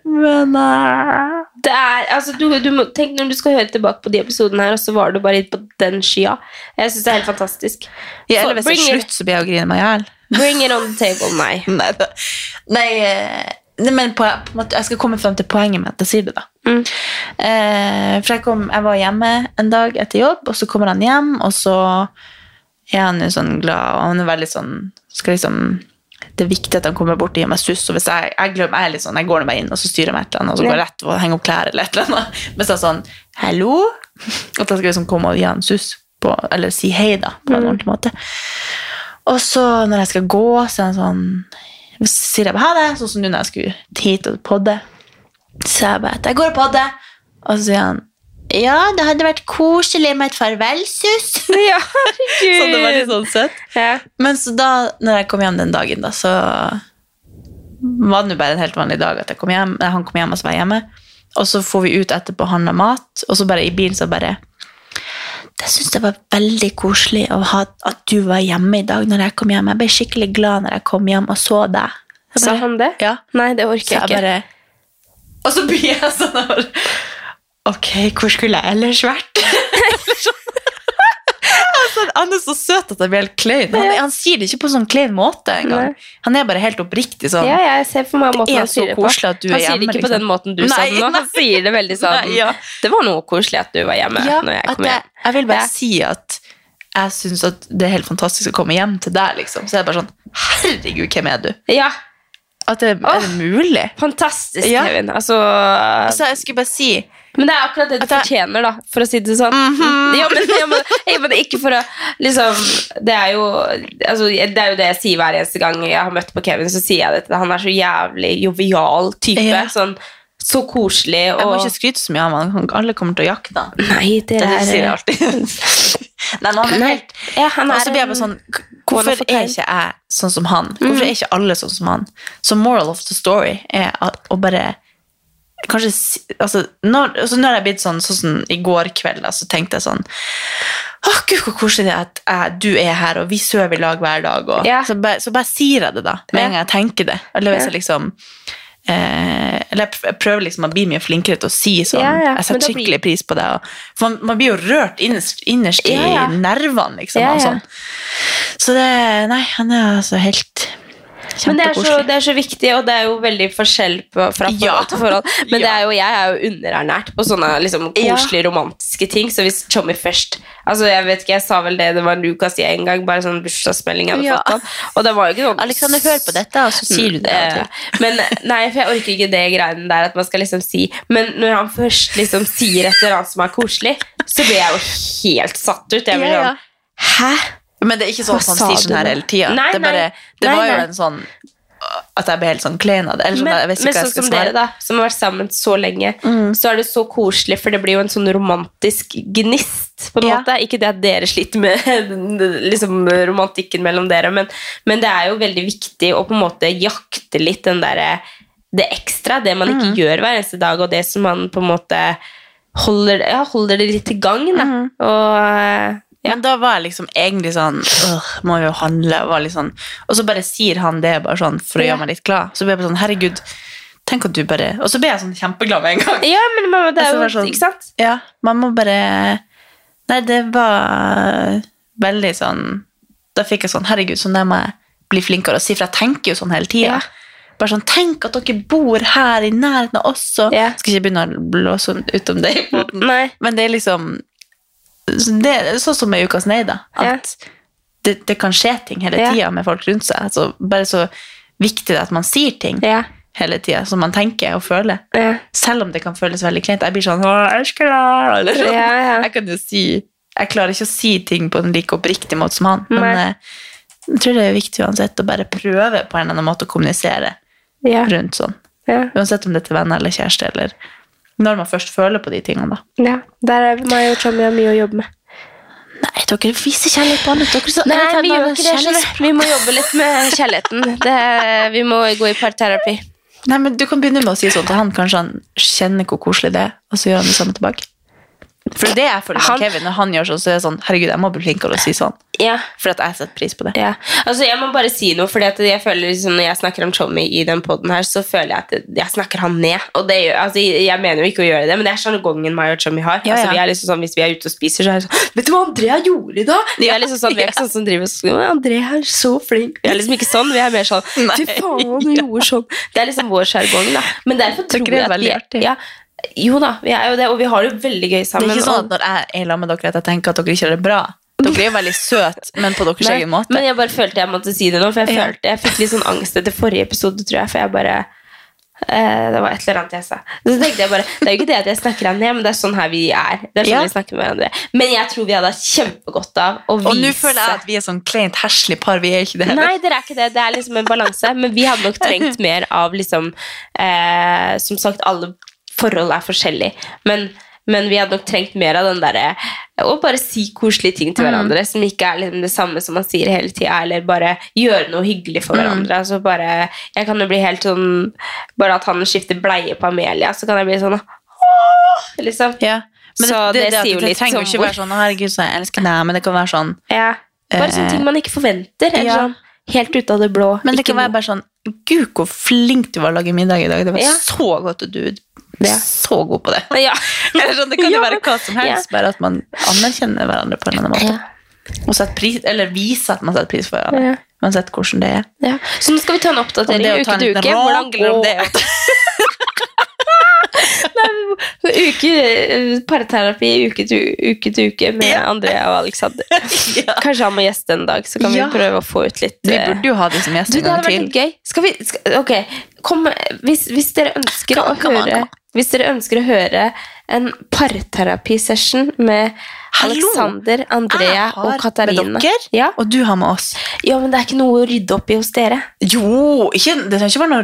C: Men eh,
D: Det er, altså, du, du må, tenk når du skal høre tilbake på de episodene her, og så var du bare på den skya. Jeg synes det er helt fantastisk.
C: ja, eller hvis det er slutt, så blir jeg å grine meg i hjel.
D: Bring it on the table, nei.
C: Nei. Nei, eh, nei, men på, på måte, jeg skal komme frem til poenget med at jeg sier det, da.
D: Mm.
C: Eh, for jeg, kom, jeg var hjemme en dag etter jobb, og så kommer han hjem, og så er han jo sånn glad, og han er veldig sånn skal liksom, Det er viktig at han kommer bort og gir meg suss, og hvis jeg, jeg glemmer, jeg er litt sånn, jeg går bare inn, og så styrer med et eller annet, og så går jeg rett og henger opp klær eller et eller annet. Mens så er sånn, hallo? At jeg skal liksom komme og gi han suss, på, eller si hei da, på en ordentlig måte. Og så når jeg skal gå, så er han sånn så sier jeg bare ha det, sånn som nå når jeg skulle hit og podde. Så jeg bare at jeg går og podder. Og så sier han Ja, det hadde vært koselig med et farvelsus.
D: Ja,
C: så det var litt sånn søtt.
D: Ja.
C: Men så da når jeg kom hjem den dagen, da, så var det jo bare en helt vanlig dag at kom hjem. Han kom hjem, og så var jeg hjemme. Og så får vi ut etterpå og handla mat, og så bare i bilen så bare Jeg syns det var veldig koselig ha, at du var hjemme i dag når jeg kom hjem. Jeg ble skikkelig glad når jeg kom hjem og så deg. Jeg
D: Sa
C: bare-
D: han det?
C: Ja.
D: Nei, det orker
C: jeg
D: jeg ikke.
C: bare Og så blir jeg sånn Ok, hvor skulle jeg ellers vært? Altså, han er så søt at jeg blir helt klein. Han, han sier det ikke på sånn klein måte engang. Han er bare helt oppriktig sånn.
D: Ja, jeg ser for meg måten
C: er
D: han sier det på.
C: er
D: han sier det
C: ikke
D: ikke på
C: liksom.
D: den måten du sa det nå. Han sier det veldig sånn
C: Nei, ja.
D: Det var noe koselig at du var hjemme
C: Ja,
D: når jeg kom hjem.
C: jeg vil bare si at jeg syns at det er helt fantastisk å komme hjem til deg, liksom. Så er det bare sånn Herregud, hvem er du?
D: Ja,
C: At det, er det mulig?
D: fantastisk,
C: Ja.
D: Kevin. Altså,
C: Altså, jeg skulle bare si
D: men det er akkurat det du
C: det...
D: fortjener, da, for å si det sånn.
C: Mhm.
D: ja, men, ja, men, ja, men ikke for å liksom Det er jo altså, Det er jo det jeg sier hver eneste gang jeg har møtt på Kevin, så sier jeg det til deg. Han er så jævlig jovial type.
C: Ja.
D: Sånn, så koselig
C: Jeg må ikke skryte så mye av ham. Alle kommer til å jakte han.
D: Nei, det
C: Det
D: er
C: sier jeg alltid. Nei, men han er helt
D: Ja, han
C: Og
D: er
C: så blir jeg bare sånn Hvorfor er ikke jeg sånn som han? Hvorfor er ikke alle sånn som han? Så moral of the story er at, å bare Kanskje altså, når, altså, når jeg er blitt sånn, sånn som i går kveld, så tenkte jeg sånn Å, gud, hvor koselig det er at jeg, du er her, og vi sover i lag hver dag. Og,
D: Ja.
C: så, bare, så bare sier jeg det, da. Med en gang jeg tenker det. Eller hvis jeg liksom eh, Eller jeg prøver liksom å bli mye flinkere til å si sånn
D: Ja, ja,
C: Jeg setter
D: skikkelig blir-
C: pris på det. Og, for man, man blir jo rørt innerst, innerst i nervene, liksom. Og sånn. Så det Nei, han er altså helt
D: Men det er, så, det er så viktig, og det er jo veldig forskjell på, fra forhold
C: Ja.
D: til forhold. Men det
C: Ja.
D: jo, jeg er jo underernært på sånne liksom, koselige, romantiske ting. Så hvis Tommy først Altså, jeg vet ikke, jeg sa vel det det var Lucas i en gang, bare sånn bursdagsmelding jeg hadde
C: Ja.
D: fått av. Og det var jo ikke noe
C: Alexander, hør på dette, og så sier du det.
D: Eh, Men nei, for jeg orker ikke det greiene der at man skal liksom si Men når han først liksom sier et eller annet som er koselig, så blir jeg jo helt satt ut. Jeg blir sånn Hæ?
C: Men det er ikke sånn sånn her hele tida. Det, bare, det
D: Nei,
C: var jo
D: nei.
C: en sånn at jeg ble helt sånn klein av det. Eller sånn,
D: Men,
C: jeg vet ikke
D: men
C: hva jeg
D: sånn
C: skal
D: som
C: svare.
D: dere, da, som har vært sammen så lenge, så er det så koselig, for det blir jo en sånn romantisk gnist, på en
C: Ja.
D: måte. Ikke det at dere sliter med liksom, romantikken mellom dere, men, men det er jo veldig viktig å på en måte jakte litt den derre det ekstra, det man ikke gjør hver eneste dag, og det som man på en måte holder, ja, holder det litt i gang. Da. Og eh, ja.
C: Men da var jeg liksom egentlig sånn «Åh, må jo handle. Og, sånn, og så bare sier han det bare sånn for å gjøre meg litt glad. Så ble jeg bare sånn Herregud, tenk at du bare Og så ble jeg sånn kjempeglad med en gang.
D: ja, men mamma, det er jo
C: sånn-
D: Ikke sant?
C: Ja, man må bare Nei, det var veldig sånn Da fikk jeg sånn Herregud, sånn der må jeg bli flinkere å si, for jeg tenker jo sånn hele tida.
D: Ja.
C: Bare sånn, Tenk at dere bor her i nærheten av oss, og
D: Ja.
C: Skal ikke begynne å blåse ut om det, i
D: poden.
C: Men det er liksom det er Sånn som med Ukas Nei, da. At det, det kan skje ting hele
D: Ja.
C: tida med folk rundt seg. Altså, bare så viktig det at man sier ting
D: Ja.
C: hele tida, som man tenker og føler.
D: Ja.
C: Selv om det kan føles veldig kleint. Jeg blir sånn «Åh, jeg elsker deg», eller sånn.
D: Ja, ja.
C: Jeg kan jo si Jeg klarer ikke å si ting på en like oppriktig måte som han, men
D: Nei.
C: eh, jeg tror det er viktig uansett å bare prøve på en eller annen måte å kommunisere
D: Ja.
C: rundt sånn.
D: Ja.
C: Uansett om det er til venner eller kjæreste, eller når man først føler på de tingene, da.
D: ja. Der er meg og Tommy mye å jobbe med.
C: Nei, dere viser kjærlighet på andre. Dere så,
D: Nei, vi gjør ikke det. Vi må jobbe litt med kjærligheten. Det, vi må gå i parterapi.
C: Nei, men Du kan begynne med å si sånn til han, kanskje han kjenner hvor koselig det er, og så gjør han det samme tilbake. For det jeg føler med
D: Han-
C: Kevin. Når han gjør sånn, så er det sånn Herregud, jeg må bli flinkere å si sånn.
D: Ja.
C: For at jeg setter pris på det.
D: Ja. Altså, jeg må bare si noe, for jeg føler liksom, når jeg snakker om Tommy i den podden her, så føler jeg at jeg snakker han ned. Og det altså, jeg mener jo ikke å gjøre det, men det er sjargongen meg og Tommy har.
C: Ja,
D: Altså, vi er liksom sånn, hvis vi er ute og spiser, så er det sånn Vet du hva Andrea gjorde i dag? Vi er liksom sånn, vi er ikke sånn som driver og sånn Andrea er så flink. Vi er liksom ikke sånn, vi er mer sånn Fy faen, hun gjorde sånn. Det er liksom vår sjargong, da. Men derfor tror jeg at vi ja, Jo da, vi er jo det, og vi har det veldig gøy sammen.
C: Det er ikke sånn at når jeg er sammen med dere, at jeg tenker at dere ikke har det bra. Dere er jo veldig søte, men på deres egen måte.
D: Men jeg bare følte jeg måtte si det nå, for jeg
C: Ja.
D: følte jeg fikk litt sånn angst etter forrige episode, tror jeg, for jeg bare eh, Det var et eller annet jeg sa. Så tenkte jeg bare, Det er jo ikke det at jeg snakker deg ned, men det er sånn her vi er. Det er sånn
C: Ja.
D: vi snakker med hverandre. Men jeg tror vi hadde hatt kjempegodt av å vise
C: Og nå føler jeg at vi er sånn kleint herselig par. Vi er ikke det heller.
D: Nei, dere er ikke det. Det er liksom en balanse. Men vi hadde nok trengt mer av liksom eh, Som sagt, alle forhold er forskjellig. Men men vi hadde nok trengt mer av den derre Å bare si koselige ting til
C: Mm.
D: hverandre som ikke er liksom det samme som man sier hele tida, eller bare gjøre noe hyggelig for
C: Mm.
D: hverandre. Altså bare, jeg kan jo bli helt sånn Bare at han skifter bleie på Amelia, så kan jeg bli sånn Åh! Liksom.
C: Men
D: så det,
C: at
D: sier jo litt
C: trenger ikke være sånn 'Å, herregud, så jeg elsker deg', men det kan være sånn
D: Ja. Bare sånne ting man ikke forventer. Eller
C: ja.
D: sånn, helt ut av det blå.
C: Men det kan være bare sånn Gud, hvor flink du var å lage middag i dag. Det var
D: Ja.
C: så godt, og du er så god på det.
D: Ja.
C: Eller sånn, det kan jo være hva som helst, bare at man anerkjenner hverandre på en eller annen måte. Og pris, eller viser at man setter pris for hverandre. Uansett hvordan det er.
D: Ja. Så nå skal vi ta en oppdatering uke til uke. Hvordan
C: rak om
D: går
C: det
D: Uke, parterapi uke til uke, til uke med Andrea og Alexander. Kanskje han må gjeste en dag, så kan
C: Ja.
D: vi prøve å få ut litt
C: Vi
D: eh,
C: burde jo ha det som gjest en gang til.
D: gøy. Skal vi, skal, ok, kom, hvis, hvis dere ønsker å
C: kom,
D: høre. Hvis dere ønsker å høre en parterapisession med
C: Hallo!
D: Alexander, Andrea og Katarina. Ja.
C: og du har med oss.
D: ja, men det er ikke noe å rydde opp i hos dere.
C: Jo, ikke, det trenger ikke noe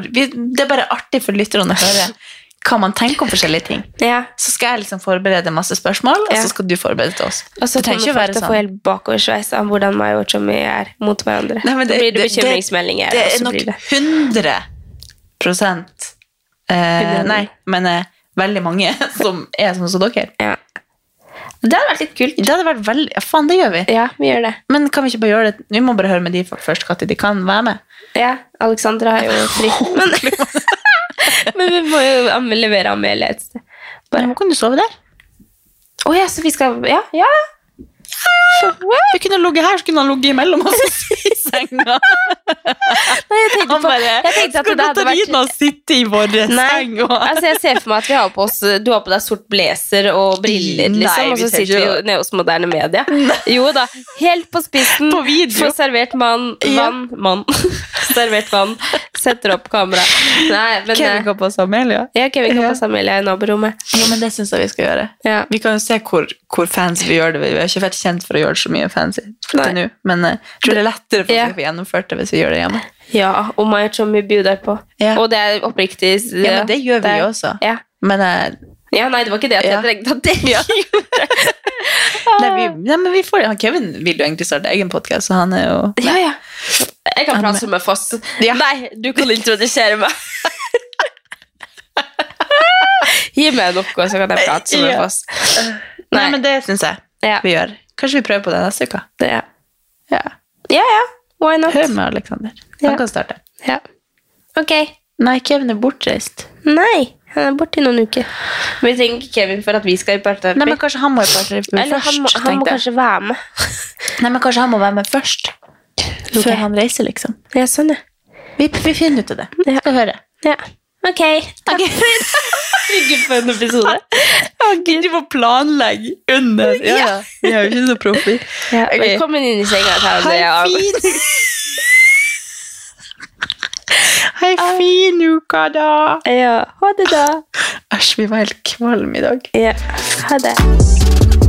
C: Det er bare artig for lytterne å høre hva man tenker om forskjellige ting.
D: Ja.
C: Så skal jeg liksom forberede masse spørsmål, og så skal du forberede til oss.
D: Og så
C: Det
D: kommer folk til å få
C: sånn.
D: helt bakoversveis av hvordan meg og Tommy er mot hverandre.
C: Nei, men
D: da blir det
C: det- det,
D: Det
C: er nok
D: blir
C: 100 prosent eh, Nei, men eh, veldig mange som er sånn som dere.
D: Ja. Det hadde vært litt kult.
C: Det hadde vært veldig Ja, faen, det gjør vi.
D: Ja, vi gjør det.
C: Men kan vi ikke bare gjøre det? Vi må bare høre med de først, når de kan være med.
D: Ja, Alexandra har jo fri. Men, men vi må jo levere Amelie et sted.
C: Bare, hvor kan du sove der?
D: Å ja, så vi skal Ja, ja.
C: Vi kunne ligget her, så kunne han ligget imellom oss senga.
D: Nei, jeg tenkte, på, jeg tenkte at det hadde vært
C: og sitte i vår seng. Og...
D: altså jeg ser for meg at vi har på oss Du har på deg sort blazer og briller,
C: Nei,
D: liksom, og
C: vi
D: så sitter vi nede hos Moderne Media. Jo da, helt på spissen.
C: På video.
D: Får servert mann,
C: Ja.
D: mann. servert vann. Setter opp kamera. Nei, men
C: Kevin
D: eh,
C: kan på Amelia.
D: ja, Kevin kan
C: Ja.
D: passe Amelia i naborommet.
C: Jo, men det syns jeg vi skal gjøre.
D: Ja.
C: Vi kan jo se hvor, hvor fancy vi gjør det. Vi er ikke vært kjent for å gjøre det så mye fancy
D: Nei.
C: nå, men eh, jeg tror det er lettere for
D: Ja.
C: vi får gjennomført det hvis vi gjør det hjemme.
D: Ja, og meg og Tommy bjuder på.
C: Ja.
D: Og det er oppriktig
C: Ja, men det gjør vi
D: er-
C: også.
D: Ja.
C: Men, uh,
D: ja, nei, det var ikke det at jeg trengte at det
C: Ja. nei, vi, nei, men vi får, han Kevin vil jo egentlig starte egen podkast, så han er jo
D: Ja, ja. Jeg kan prate med Foss.
C: Ja.
D: Nei, du kan introdusere meg. Gi meg noe, så kan jeg prate som
C: Ja.
D: Foss.
C: Nei, men det syns jeg
D: Ja.
C: vi gjør. Kanskje vi prøver på det neste uke.
D: Ja.
C: Ja.
D: ja, ja. Why not?
C: Hør med Alexander.
D: Ja.
C: Han kan starte.
D: Ja. Ok.
C: Nei, Kevin er bortreist.
D: Nei, han er borte i noen uker. Men vi trenger ikke Kevin for at vi skal i parterapi.
C: Nei, men kanskje han må i parterapi
D: Eller
C: først.
D: han må, han må kanskje være med.
C: Nei, men kanskje han må være med først.
D: Okay.
C: Før han reiser, liksom.
D: Ja, sånn, ja.
C: Vi, vi finner ut av det.
D: Vi
C: Skal høre.
D: ja. Ok, takk dag. Ikke for en episode.
C: Du må planlegge under. Ja, ja. Vi er jo ikke så proffe.
D: Ja. Velkommen inn i senga.
C: Hei, fin. Hei, fin uke, da.
D: Ja, ha det da.
C: Æsj, vi var helt kvalm i dag.
D: Ja, ha det.